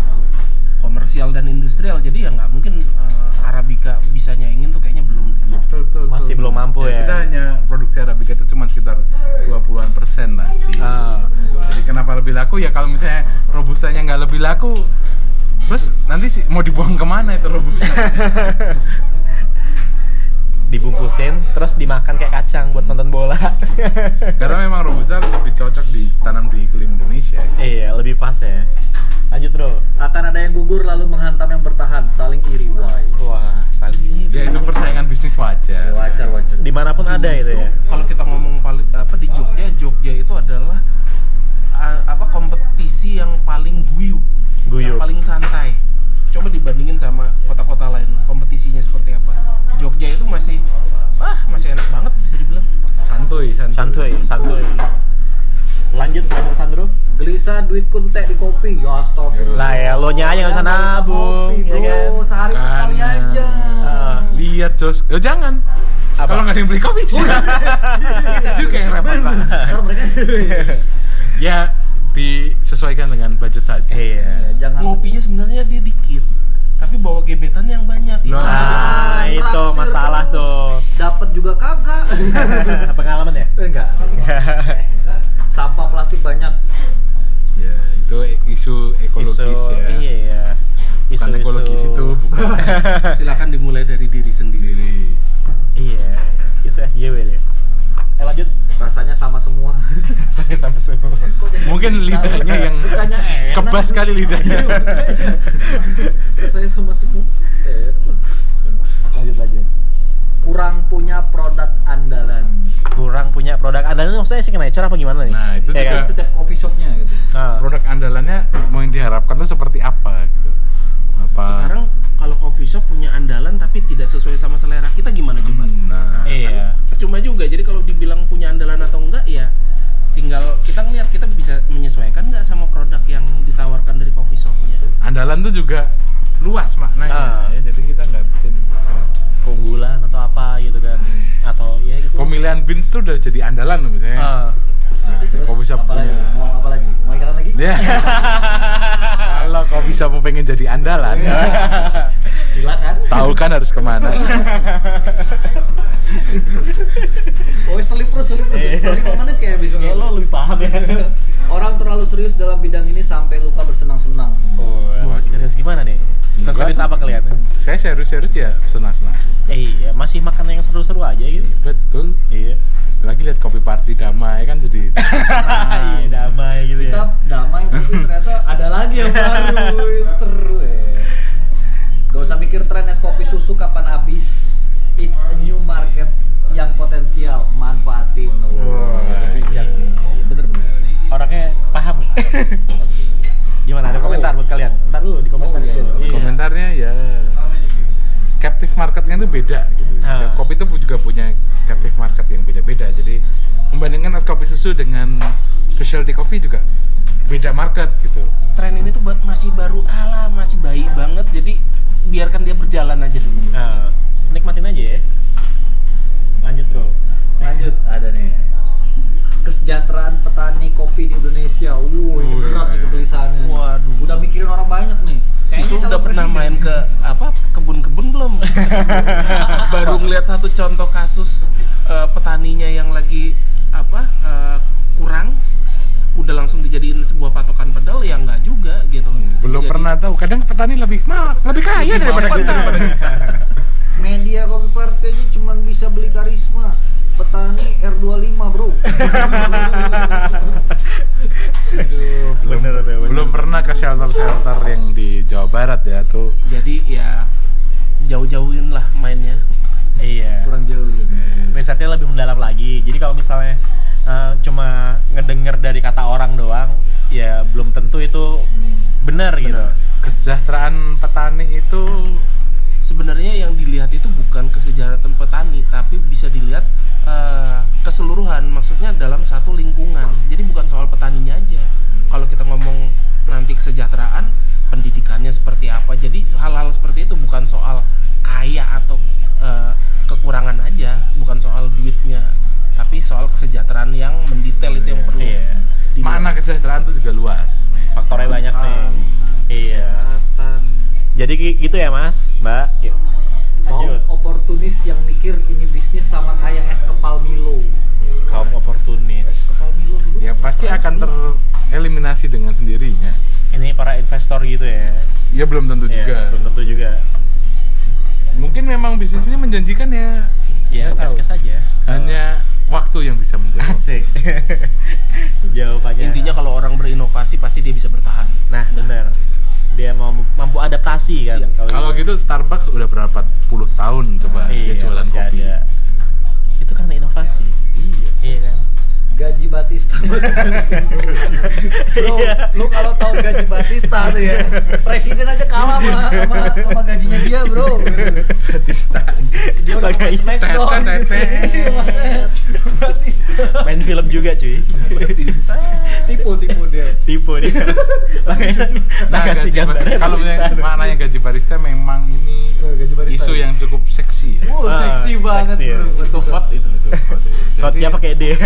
Komersial dan industrial jadi ya nggak mungkin eh, arabica bisa nyaingin tuh kayaknya belum deh. Iya, betul, betul, Masih betul. belum mampu ya. Kita hanya produksi arabica itu cuma sekitar 20-an persen lah. di- Ah. Jadi kenapa lebih laku ya kalau misalnya robustanya nggak lebih laku, terus nanti sih mau dibuang ke mana itu robusta? dibungkusin terus dimakan kayak kacang buat nonton bola Karena memang robusta lebih cocok ditanam di iklim Indonesia. iya lebih pas ya lanjut bro Akan ada yang gugur lalu menghantam yang bertahan Saling iri why wah saling Ya itu persaingan bisnis wajar. Wajar wajar di mana pun ada itu ya Kalau kita ngomong paling apa di Jogja, Jogja itu adalah ah, apa kompetisi yang paling guyup, Guyup. yang paling santai. Coba dibandingin sama kota-kota lain, kompetisinya seperti apa? Jogja itu masih, ah masih enak banget bisa dibilang. Santuy, santuy. santuy santuy lanjut lanjut Sandro Gelisah duit kuntek di kopi Ya astagfirullah lah ya lo nya aja nggak usah nabung kopi, ya bro. kan Sehari Kan. sekali aja Ah. Lihat Jos, oh jangan. Apa? Kalau nggak ada yang beli kopi, itu juga yang repot pak. Ya disesuaikan dengan budget saja. iya Ya, Jangan Ngopinya sebenarnya dia dikit, tapi bawa gebetan yang banyak. Itu Nah. ah itu Traktir masalah terus. tuh Dapat juga kagak pengalaman ya Enggak Sampah plastik banyak Ya itu isu ekologis isu ya. iya isu Bukan ekologis itu bukan silakan dimulai dari diri sendiri. sendiri. iya isu SJW deh eh lanjut. Rasanya sama semua. Saya sama semua. Mungkin lidahnya yang Bukannya enak. kebas kali lidahnya. Rasanya sama semua. Eh, lanjut lanjut. Kurang punya produk andalan. Kurang punya produk andalan maksudnya signature apa gimana nih? Nah, itu Iya juga- kan? Setiap coffee shopnya gitu. Nah, Produk andalannya mau yang diharapkan tuh seperti apa gitu. Apa? Sekarang kalau coffee shop punya andalan tapi tidak sesuai sama selera kita juga luas maknanya. Ah. Ya, jadi kita nggak bisa keunggulan atau apa gitu kan? Atau ya gitu. pemilihan beans tuh udah jadi andalan loh misalnya. Ah. Terus coffee shop apa lagi? punya. Mau apa lagi? Mau iklan lagi? Ya. Kalau kau bisa mau pengen jadi andalan, Silakan tahu kan harus ke mana. Oh selip terus, selip terus Iya. 5 menit kayak bisa Ya lo lebih paham ya. Orang terlalu serius dalam bidang ini sampai lupa bersenang-senang Oh, serius gimana nih? Serius apa kalian? Saya serius-serius ya senang-senang. Eh, iya, masih makan yang seru-seru aja gitu. Betul. Iya. Lagi lihat kopi party damai kan jadi Iya, damai gitu Kita ya. damai tapi ternyata ada lagi yang baru Seru ya Gak usah mikir tren es kopi susu kapan habis It's a new market yang potensial Manfaatin. Bijak nih. Iya, Bener-bener Orangnya paham. Gimana? Ada komentar buat kalian? Ntar dulu di komentar Oh, iya. dulu. Iya. komentarnya ya captive marketnya itu beda gitu. Ah. Kopi itu juga punya captive market bayangkan es kopi susu dengan specialty coffee juga beda market gitu tren ini tuh masih baru ala masih bayi banget jadi biarkan dia berjalan aja dulu Nah, nikmatin aja ya. Lanjut bro. Lanjut, ada nih. Kesejahteraan petani kopi di Indonesia. Wuh, ini Wih. berat nih kegelisahannya. Waduh. Udah mikirin orang banyak nih. Situ udah pernah presiden. main ke apa kebun-kebun belum? Baru ngeliat satu contoh kasus eh, petaninya yang lagi apa eh, kurang, udah langsung dijadiin sebuah patokan pedal ya nggak juga gitu. belum Jadi- pernah tahu kadang petani lebih mahal lebih kaya daripada mampu kita daripada kita. Media kopi partai aja cuma bisa beli karisma. Petani R25, Bro. Aduh, belum, Bener tuh, bener. belum pernah ke shelter-shelter yang di Jawa Barat ya tuh Jadi ya jauh-jauhin lah mainnya. Iya. Kurang jauh gitu. risetnya lebih mendalam lagi. Jadi kalau misalnya uh, cuma ngedenger dari kata orang doang, ya belum tentu itu benar gitu. kesejahteraan petani itu Sebenarnya yang dilihat itu bukan kesejahteraan petani, tapi bisa dilihat eh, keseluruhan. Maksudnya dalam satu lingkungan. Jadi bukan soal petaninya aja. Kalau kita ngomong nanti kesejahteraan, pendidikannya seperti apa. Jadi hal-hal seperti itu bukan soal kaya atau eh, kekurangan aja, bukan soal duitnya, tapi soal kesejahteraan yang mendetail itu yang perlu. Iya. dilihat. makna kesejahteraan itu juga luas Faktornya banyak nih. Iya. Jadi gitu ya Mas, Mbak. Yuk. Mau Lanjut. oportunis yang mikir ini bisnis sama kayak es kepal Milo. Kaum oportunis. Kepal Milo dulu. ya pasti akan tereliminasi dengan sendirinya Ini para investor gitu ya. ya belum tentu Iya, juga belum tentu juga. mungkin memang bisnis ini menjanjikan ya Ya, kes aja. hanya waktu yang bisa menjawab Asik. Jawabannya. Intinya kalau orang berinovasi pasti dia bisa bertahan. Nah, benar. Dia mau mampu adaptasi kan. Iya. kalau gitu Starbucks udah berapa puluh tahun coba iya, dia jualan kopi ada. Itu karena inovasi. iya Iya kan. Gaji Batista masih Bro, Iya. lu kalau tahu gaji Batista tuh ya, presiden aja kalah sama, sama, sama gajinya dia, Bro. Batista. Dia udah pakai Smackdown. Tete, tete. Makanya. Batista. Main film juga cuy. Tipu, tipu dia. Tipu dia. Makanya Nah, kasih gambarnya kalau maknanya gaji barista memang ini gaji barista. isu yang cukup seksi ya. Ah, seksi banget, seksi ya. Bro. Itu hot itu. Hotnya pakai D.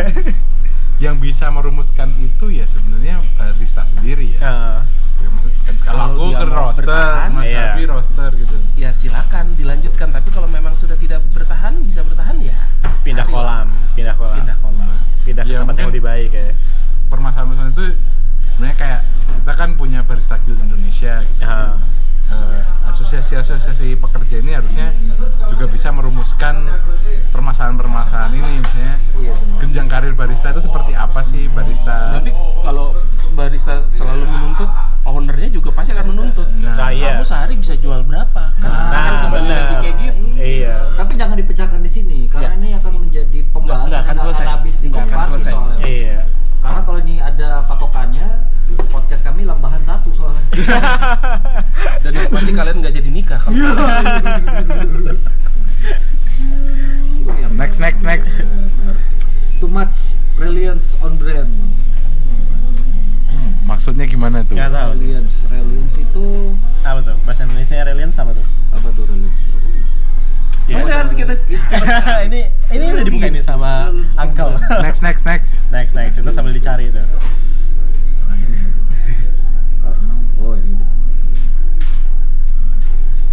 yang bisa merumuskan itu ya sebenarnya barista sendiri ya. Ah, Ya, kan kalau aku ke roster, Mas iya. Abi roster gitu. Ya silakan dilanjutkan. Tapi kalau memang sudah tidak bertahan, bisa bertahan ya. pindah kolam, pindah kolam. Pindah kolam. Pindah ke Ya, tempat yang lebih baik ya. Permasalahan itu sebenarnya kayak kita kan punya barista guild Indonesia gitu. Eh, asosiasi-asosiasi pekerja ini harusnya juga bisa merumuskan permasalahan-permasalahan ini misalnya genjang barista Nanti kalau barista selalu menuntut, ownernya juga pasti akan menuntut. Nah, iya. Kamu sehari bisa jual berapa? Itu sambil dicari itu. Karena oh ini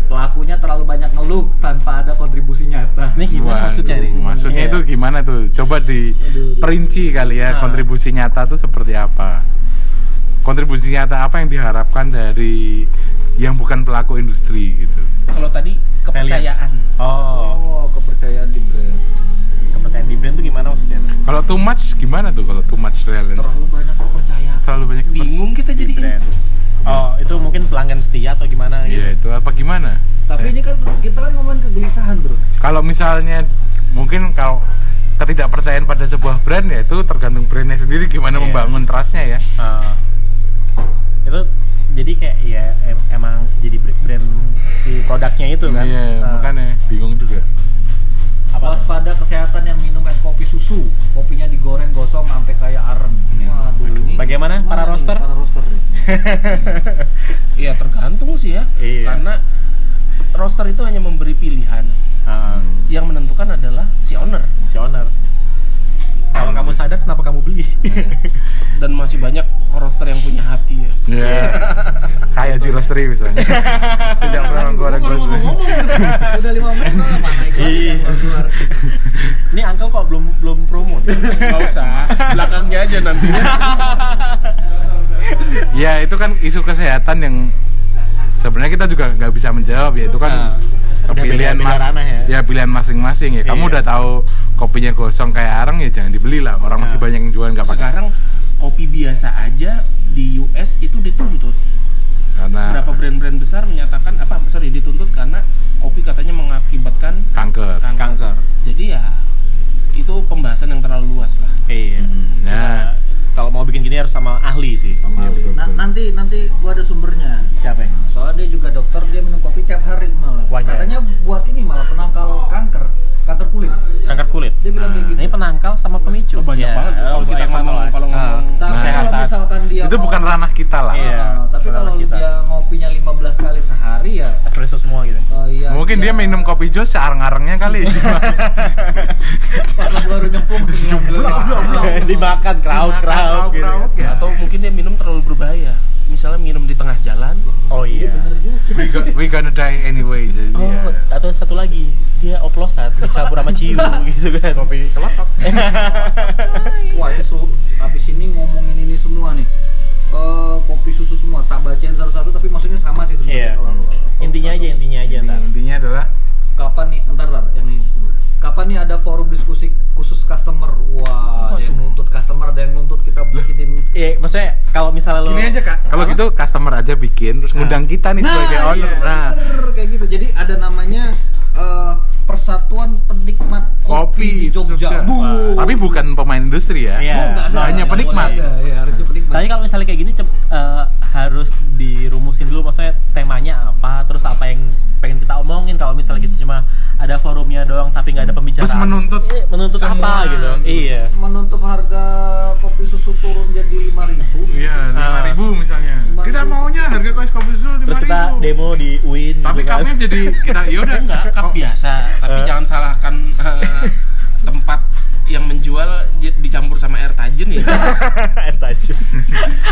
pelakunya terlalu banyak ngeluh tanpa ada kontribusi nyata. Ini gimana Waduh, maksudnya nih? maksudnya Iya. itu gimana tuh coba diperinci kali ya Ah. kontribusi nyata tuh seperti apa kontribusi nyata apa yang diharapkan dari yang bukan pelaku industri gitu kalau tadi kepercayaan. Oh, Oh, kepercayaan di brand. Kepercayaan di brand tuh gimana maksudnya? kalau too much gimana tuh kalau too much reliance Terlalu banyak kepercayaan. terlalu banyak keper- Bingung kita Di jadi brand. Oh, itu mungkin pelanggan setia atau gimana Iya gitu? itu apa gimana Tapi Eh, ini kan kita kan ngomongin kegelisahan, Bro. kalau misalnya mungkin kalau ketidakpercayaan pada sebuah brand ya itu tergantung brandnya sendiri gimana Iya. membangun trustnya ya Ah. itu jadi kayak ya em- emang jadi br- brand si produknya itu kan? iya Ah. makanya bingung ada kesehatan yang minum es kopi susu, kopinya digoreng gosong sampai kayak arem. Waduh, ini bagaimana para roster? Para roster. Iya, tergantung sih ya. Iya. Karena roster itu hanya memberi pilihan. Hmm. Yang menentukan adalah si owner. Si owner. Kalau kamu sadar kenapa kamu beli? Dan masih banyak roster yang punya hati ya. Ya. Kayak di roastery misalnya. Tidak pernah mengorek roastery. Udah 5 menit soalnya mana Iya. Ini uncle kok belum belum promo. nih? Gak usah, belakangnya aja nanti. Ya itu kan isu kesehatan yang sebenarnya kita juga nggak bisa menjawab ya itu kan Ah, beda- beda mas ranah ya. pilihan masing-masing ya kamu Iya. udah tahu kopinya gosong kayak arang ya jangan dibeli lah orang masih Ah. banyak yang jualan nggak pakai Sekarang kopi biasa aja di US itu dituntut. karena Beberapa brand-brand besar menyatakan apa? Sorry, dituntut karena kopi katanya mengakibatkan kanker kanker. Kanker. Jadi ya itu pembahasan yang terlalu luas lah. Iya. Hmm, Ya, ya. kalau mau bikin gini harus sama ahli sih. Iya, Sama Ali. betul, Na- betul. nanti nanti gua ada sumbernya. Siapa yang? Soalnya dia juga dokter, dia minum kopi tiap hari malah. Wajar. Katanya buat ini malah penangkal kanker, kanker kulit. Kanker kulit. Dia bilang kayak gitu. Ini penangkal sama pemicu. Oh, banyak Ya, banget tuh kalau oh, kita yang ngomong- lah. kalau Ah, ngomong Tapi kalau kesehatan. misalkan dia itu mau- bukan ranah kita lah Iya. Ah, tapi bukan kalau kita. dia ngopinya 15 kali sehari ya espresso semua gitu. oh iya. mungkin dia minum kopi jos searang-arangnya kali pas baru nyemplung Dimakan Dimakan crowd gitu. ya. Atau mungkin dia minum terlalu berbahaya. Misalnya minum di tengah jalan. Oh iya. we, go- we gonna die anyway jadi Oh, ya. atau satu lagi, dia oplosan dicampur sama ciu gitu kan. kopi kelotok Wah ini seluruh abis ini ngomongin ini semua nih Eh, kopi susu semua tak bacain satu-satu tapi maksudnya sama sih Iya. sebenarnya kalau- kalau- Intinya aja, intinya aja Inti- ntar. intinya adalah kapan nih ntar ntar yang ini dulu. kapan nih ada forum diskusi khusus customer wah ada yang nuntut customer ada yang nuntut kita bikinin Iya, maksudnya kalau misalnya lo Gini aja kak, kalau gitu customer aja bikin, terus ngundang kita nih sebagai owner. iya, Nah, bener, kayak gitu jadi ada namanya eh, persatuan penikmat kopi, di Jogja, Bu. Wah, Tapi bukan pemain industri ya. Iya. Nggak ada. Hanya penikmat. ada, ya, harusnya penikmat Tapi kalau misalnya kayak gini eh, harus dirumusin dulu maksudnya temanya apa, terus apa yang pengen kita omongin kalau misalnya gitu cuma ada forumnya doang tapi nggak ada pembicaraan. Terus menuntut Eh, menuntut semua apa gitu. gitu. Iya. menuntut harga kopi susu turun jadi lima ribu Iya, lima Ah. ribu misalnya. 5.000. Kita maunya harga kopi susu lima Terus kita demo di UIN Tapi gitu kan. kapnya jadi kita yaudah Enggak, cup biasa. Tapi Eh. jangan salahkan eh, tempat yang menjual di- dicampur sama air tajin ya. air tajam.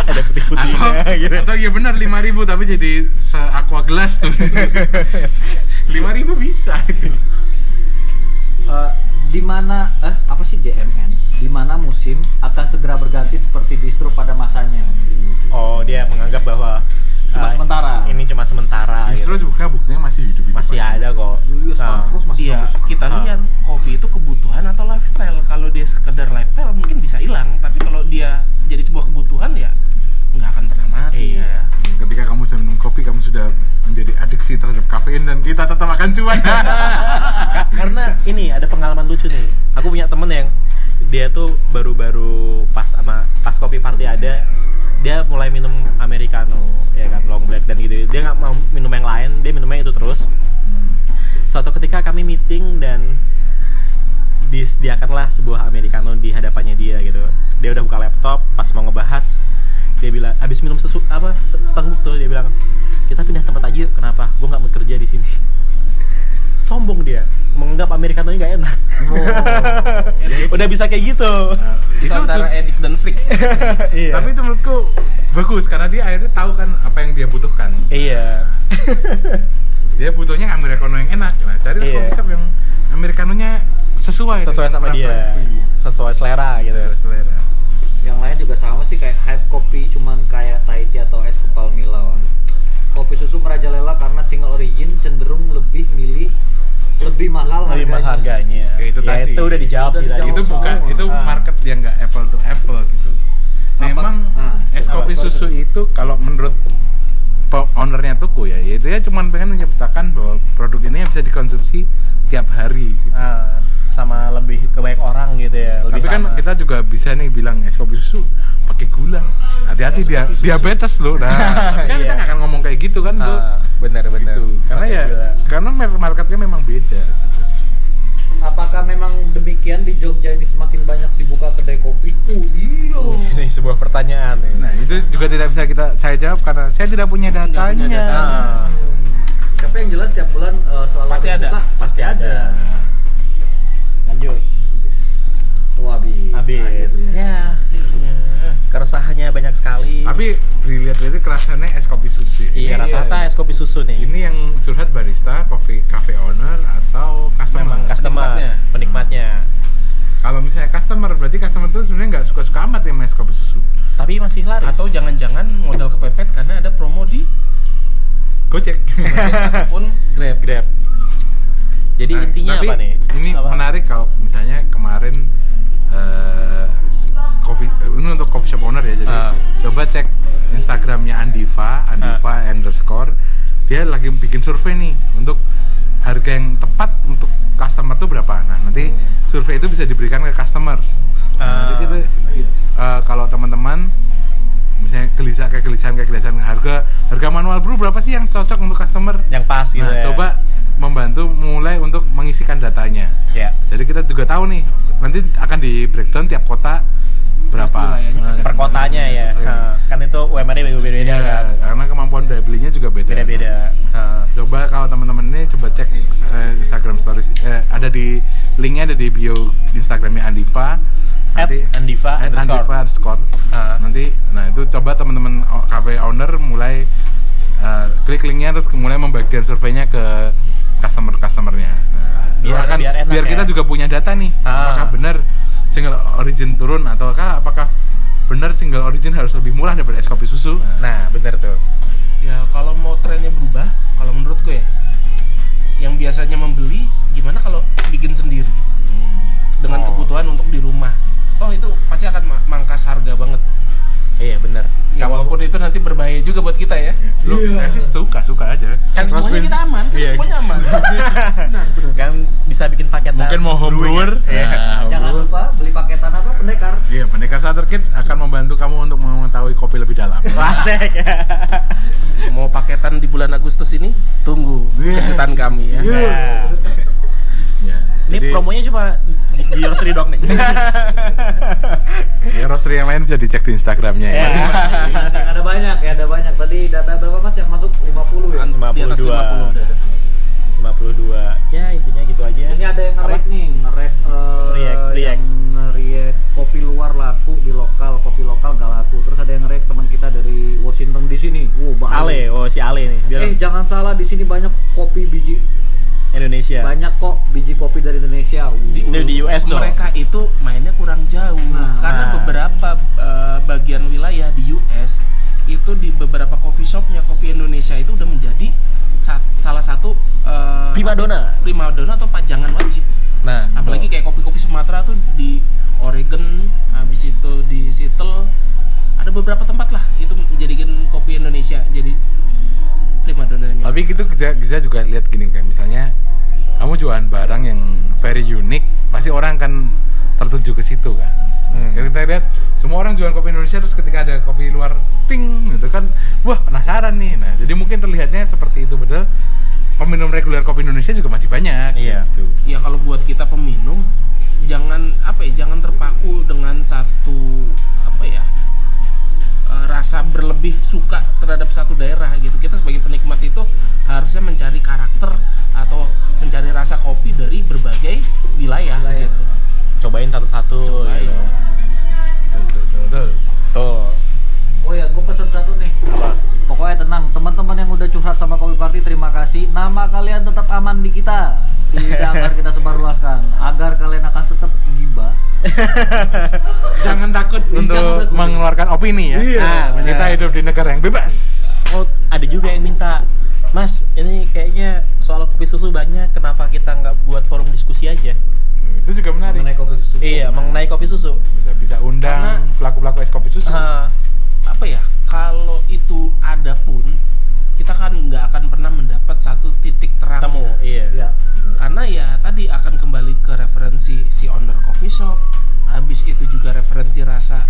ada Atau, putih-putihnya gitu. atau iya benar lima ribu tapi jadi se aqua gelas tuh. Lima ribu bisa itu. Eh, di mana eh apa sih DMN di mana musim akan segera berganti seperti distro pada masanya Oh, dia menganggap bahwa Cuma ah, sementara. Ini cuma sementara. Justru gitu. juga buktinya masih hidup hidup masih ada kok. Iya, Nah, masih Iya, bagus. kita Ah. lihat kopi itu kebutuhan atau lifestyle. Kalau dia sekedar lifestyle mungkin bisa hilang, tapi kalau dia jadi sebuah kebutuhan ya nggak akan pernah mati. Iya. Ketika kamu sudah minum kopi, kamu sudah menjadi adiksi terhadap kafein dan kita tetap akan cuan. Ka- karena ini ada pengalaman lucu nih. Aku punya temen yang dia tuh baru-baru pas sama pas kopi party ada dia mulai minum americano ya kan long black dan gitu dia nggak mau minum yang lain dia minumnya itu terus. Suatu ketika kami meeting dan disediakanlah sebuah americano di hadapannya dia gitu. Dia udah buka laptop pas mau ngebahas dia bilang habis minum sesu apa se- setangguk tuh dia bilang kita pindah tempat aja yuk kenapa? Gue nggak mau kerja di sini sombong dia menganggap americano nggak enak. Udah bisa kayak gitu. Nah, Itu, itu antara tuh- edik dan freak. iya. Tapi itu menurutku bagus karena dia akhirnya tahu kan apa yang dia butuhkan. iya. Dia butuhnya americano yang enak. Nah, cari Iya. coffee shop yang americanonya sesuai sesuai sama dia. sesuai selera gitu. Sesuai selera. yang lain juga sama sih kayak hype kopi cuman kayak tea atau es kepal Mila kopi susu merajalela karena single origin cenderung lebih milih lebih mahal lebih mahal harganya Ya, itu ya, tadi. itu udah dijawab Udah sih tadi itu sama. bukan itu Ah. market yang nggak apple to apple gitu. Memang Ah, es kopi susu itu kalau menurut ownernya tuku ya, ya dia cuma pengen menyebutkan bahwa produk ini bisa dikonsumsi tiap hari. Gitu. Ah, sama lebih ke banyak orang gitu ya lebih Tapi kan kita juga bisa nih bilang es kopi susu pakai gula. Hati-hati dia susu. diabetes loh. Nah, tapi kan kita Iya. nggak akan ngomong kayak gitu kan, Bro. Ah, bener bener Gitu. Karena ya gula. karena marketnya memang beda. gitu. apakah memang demikian di Jogja ini semakin banyak dibuka kedai kopi? Oh iya. ini sebuah pertanyaan nih. Nah, itu juga tidak bisa kita saya jawab karena saya tidak punya datanya. punya data. Ah, Tapi yang jelas tiap bulan eh, selalu Pasti ada. buka, pasti ada. Lanjut. Wah, habis. Habis. Akhirnya. Ya, keresahannya banyak sekali. Tapi dilihat-lihat kerasannya es kopi susu. iya rata-rata es kopi susu nih. Ini yang curhat barista, coffee cafe owner atau customer. memang customer, Penikmatnya. penikmatnya. Kalau misalnya customer, berarti customer itu sebenarnya nggak suka-suka amat ya es kopi susu. Tapi masih laris. Atau jangan-jangan modal kepepet karena ada promo di Gojek. Gojek ataupun Grab. Grab. Jadi Nah, intinya tapi apa nih? Ini Apa? menarik kalau misalnya kemarin eh, coffee ini untuk coffee shop owner ya. Jadi Ah. coba cek Instagramnya Andiva, Andiva Ah. underscore. Dia lagi bikin survei nih untuk harga yang tepat untuk customer tuh berapa. Nah nanti Hmm. survei itu bisa diberikan ke customer. Nah, Ah. nanti kita eh, kalau teman-teman misalnya gelisah kayak gelisahan kayak gelisahan harga harga manual brew berapa sih yang cocok untuk customer? yang pas gitu nah, ya. coba membantu mulai untuk mengisikan datanya. Ya. Jadi kita juga tahu nih, nanti akan di breakdown tiap kota berapa. pasti Per kotanya ya. Iya. Nah, kan itu UMR-nya beda-beda kan. Kalau teman-teman ini coba cek eh, Instagram stories eh, ada di linknya ada di bio Instagramnya Andiva. At Andiva at underscore. Andiva underscore. Ah. Nanti, nah itu coba teman-teman cafe owner mulai eh, klik linknya terus mulai membagikan surveinya ke customer customernya. Nah, Biar- akan biar biar, kita ya. juga punya data nih. Ah. Apakah benar single origin turun ataukah apakah benar single origin harus lebih murah daripada es kopi susu? nah bener tuh. Ya kalau mau trennya berubah, kalau menurut gue ya, yang biasanya membeli gimana kalau bikin sendiri dengan Oh. kebutuhan untuk di rumah. Oh itu pasti akan ma- mangkas harga banget. Iya bener. Ya walaupun itu nanti berbahaya juga buat kita ya. Lu saya sih suka suka aja. Kan semuanya kita aman, kan Iya. semuanya aman. Benar, benar. Kan bisa bikin paket Mungkin mau home brewer. Iya. Nah, Jangan lupa beli paketan apa pendekar. Iya, pendekar starter kit akan membantu kamu untuk mengetahui kopi lebih dalam. Klasik. Mau paketan di bulan Agustus ini, tunggu Iya. kejutan kami ya. Nah, Ya, ini jadi- promonya cuma di, roastery doang nih. Ya, roastery yang lain bisa dicek di Instagramnya ya. Ya. Masing-masing. Masih ada banyak ya, ada banyak. Tadi data berapa Mas yang masuk 50 ya? Di atas 52. 50 udah ada. 52. Ya intinya gitu aja. Ini ada yang nge-rate nih, nge-rate eh, React, react. yang nge-react kopi luar laku di lokal, kopi lokal gak laku. Terus ada yang nge-rate teman kita dari Washington di sini. Wow, banyak. Ale, oh si Ale nih. Dia Eh, jangan salah di sini banyak kopi biji Indonesia. banyak kok biji kopi dari Indonesia. Di, Itu di US dong. mereka itu mainnya kurang jauh Nah. karena Nah. beberapa eh, bagian wilayah di US itu di beberapa coffee shopnya kopi Indonesia itu udah menjadi sat- salah satu eh, Primadona. primadona atau pajangan wajib. Nah, apalagi kayak kopi-kopi Sumatera tuh di Oregon habis itu di Seattle ada beberapa tempat lah itu menjadikan kopi Indonesia jadi primadonanya Tapi gitu kita bisa juga lihat gini kayak misalnya kamu jualan barang yang very unique, pasti orang akan tertuju ke situ kan. Hmm. Kita lihat semua orang jualan kopi Indonesia terus ketika ada kopi luar ting gitu kan, wah penasaran nih. Nah, jadi mungkin terlihatnya seperti itu padahal peminum reguler kopi Indonesia juga masih banyak. Iya. Gitu. ya kalau buat kita peminum jangan apa ya jangan terpaku dengan satu apa ya eh, rasa berlebih suka terhadap satu daerah gitu kita sebagai penikmat itu harusnya mencari karakter atau mencari rasa kopi dari berbagai wilayah, Wilayah. gitu cobain satu-satu Cobain. gitu. Betul, betul, betul. Tuh. Oh ya, gue pesen satu nih. Apa? Pokoknya tenang, teman-teman yang udah curhat sama Kopi Party, terima kasih. Nama kalian tetap aman di kita. Tidak akan kita sebarluaskan. Agar kalian akan tetap gibah. Jangan takut Jangan untuk takut. mengeluarkan opini ya. Iya, Nah, kita hidup di negara yang bebas. Oh, ada juga yang minta, Mas, ini kayaknya soal kopi susu banyak, kenapa kita nggak buat forum diskusi aja? Hmm, itu juga menarik. Mengenai kopi susu. Iya, mengenai kopi susu. Bisa bisa undang Karena- pelaku-pelaku es kopi susu. Ah, apa ya kalau itu ada pun kita kan nggak akan pernah mendapat satu titik terang temu, iya. Iya. karena ya tadi akan kembali ke referensi si owner coffee shop habis itu juga referensi rasa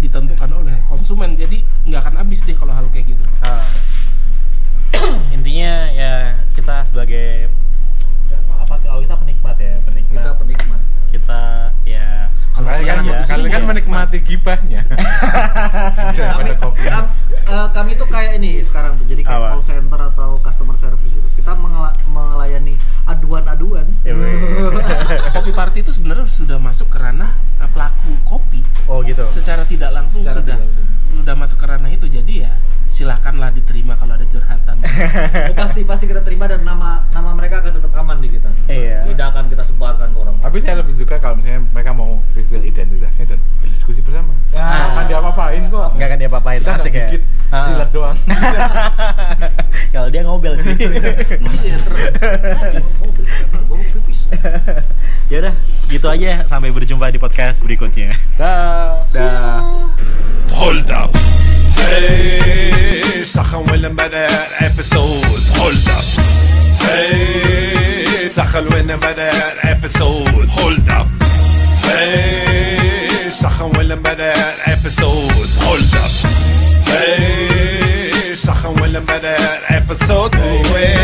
ditentukan oleh konsumen jadi nggak akan habis deh kalau hal kayak gitu Ah. Intinya ya kita sebagai apa kalau kita penikmat ya, penikmat. Kita penikmat. Kita ya kalau kan, kalian kan menikmati gibahnya. kami, kam- eh, kami tuh kayak ini sekarang tuh jadi kayak Apa? call center atau customer service gitu. Kita melayani aduan-aduan. Ya, kopi party itu sebenarnya sudah masuk ke ranah uh, pelaku kopi. Oh gitu. Secara tidak langsung Secara sudah. tidak langsung. sudah masuk ke ranah itu jadi ya silakanlah diterima kalau ada curhatan. Oh, pasti pasti kita terima dan nama nama mereka akan tetap aman di kita. Iya. tidak akan kita sebarkan ke orang Tapi saya lebih suka kalau misalnya mereka mau reveal identitasnya Nggak akan diapa-apain kok. nggak akan dia apa-apain Kita asik nggak ya gigit, Ah. jilat doang. kalau dia ngobel sih Iya, sadis. Mobil, gue mau pipis. ya udah gitu aja sampai berjumpa di podcast berikutnya Dah. dah Hold up. Hey, سخن ولا بدا episode. Hold up. Hey, سخن ولا بدا episode. Hold up. Hey, سخن ولا امبارح episode hold up hey سخن ولا امبارح episode hey.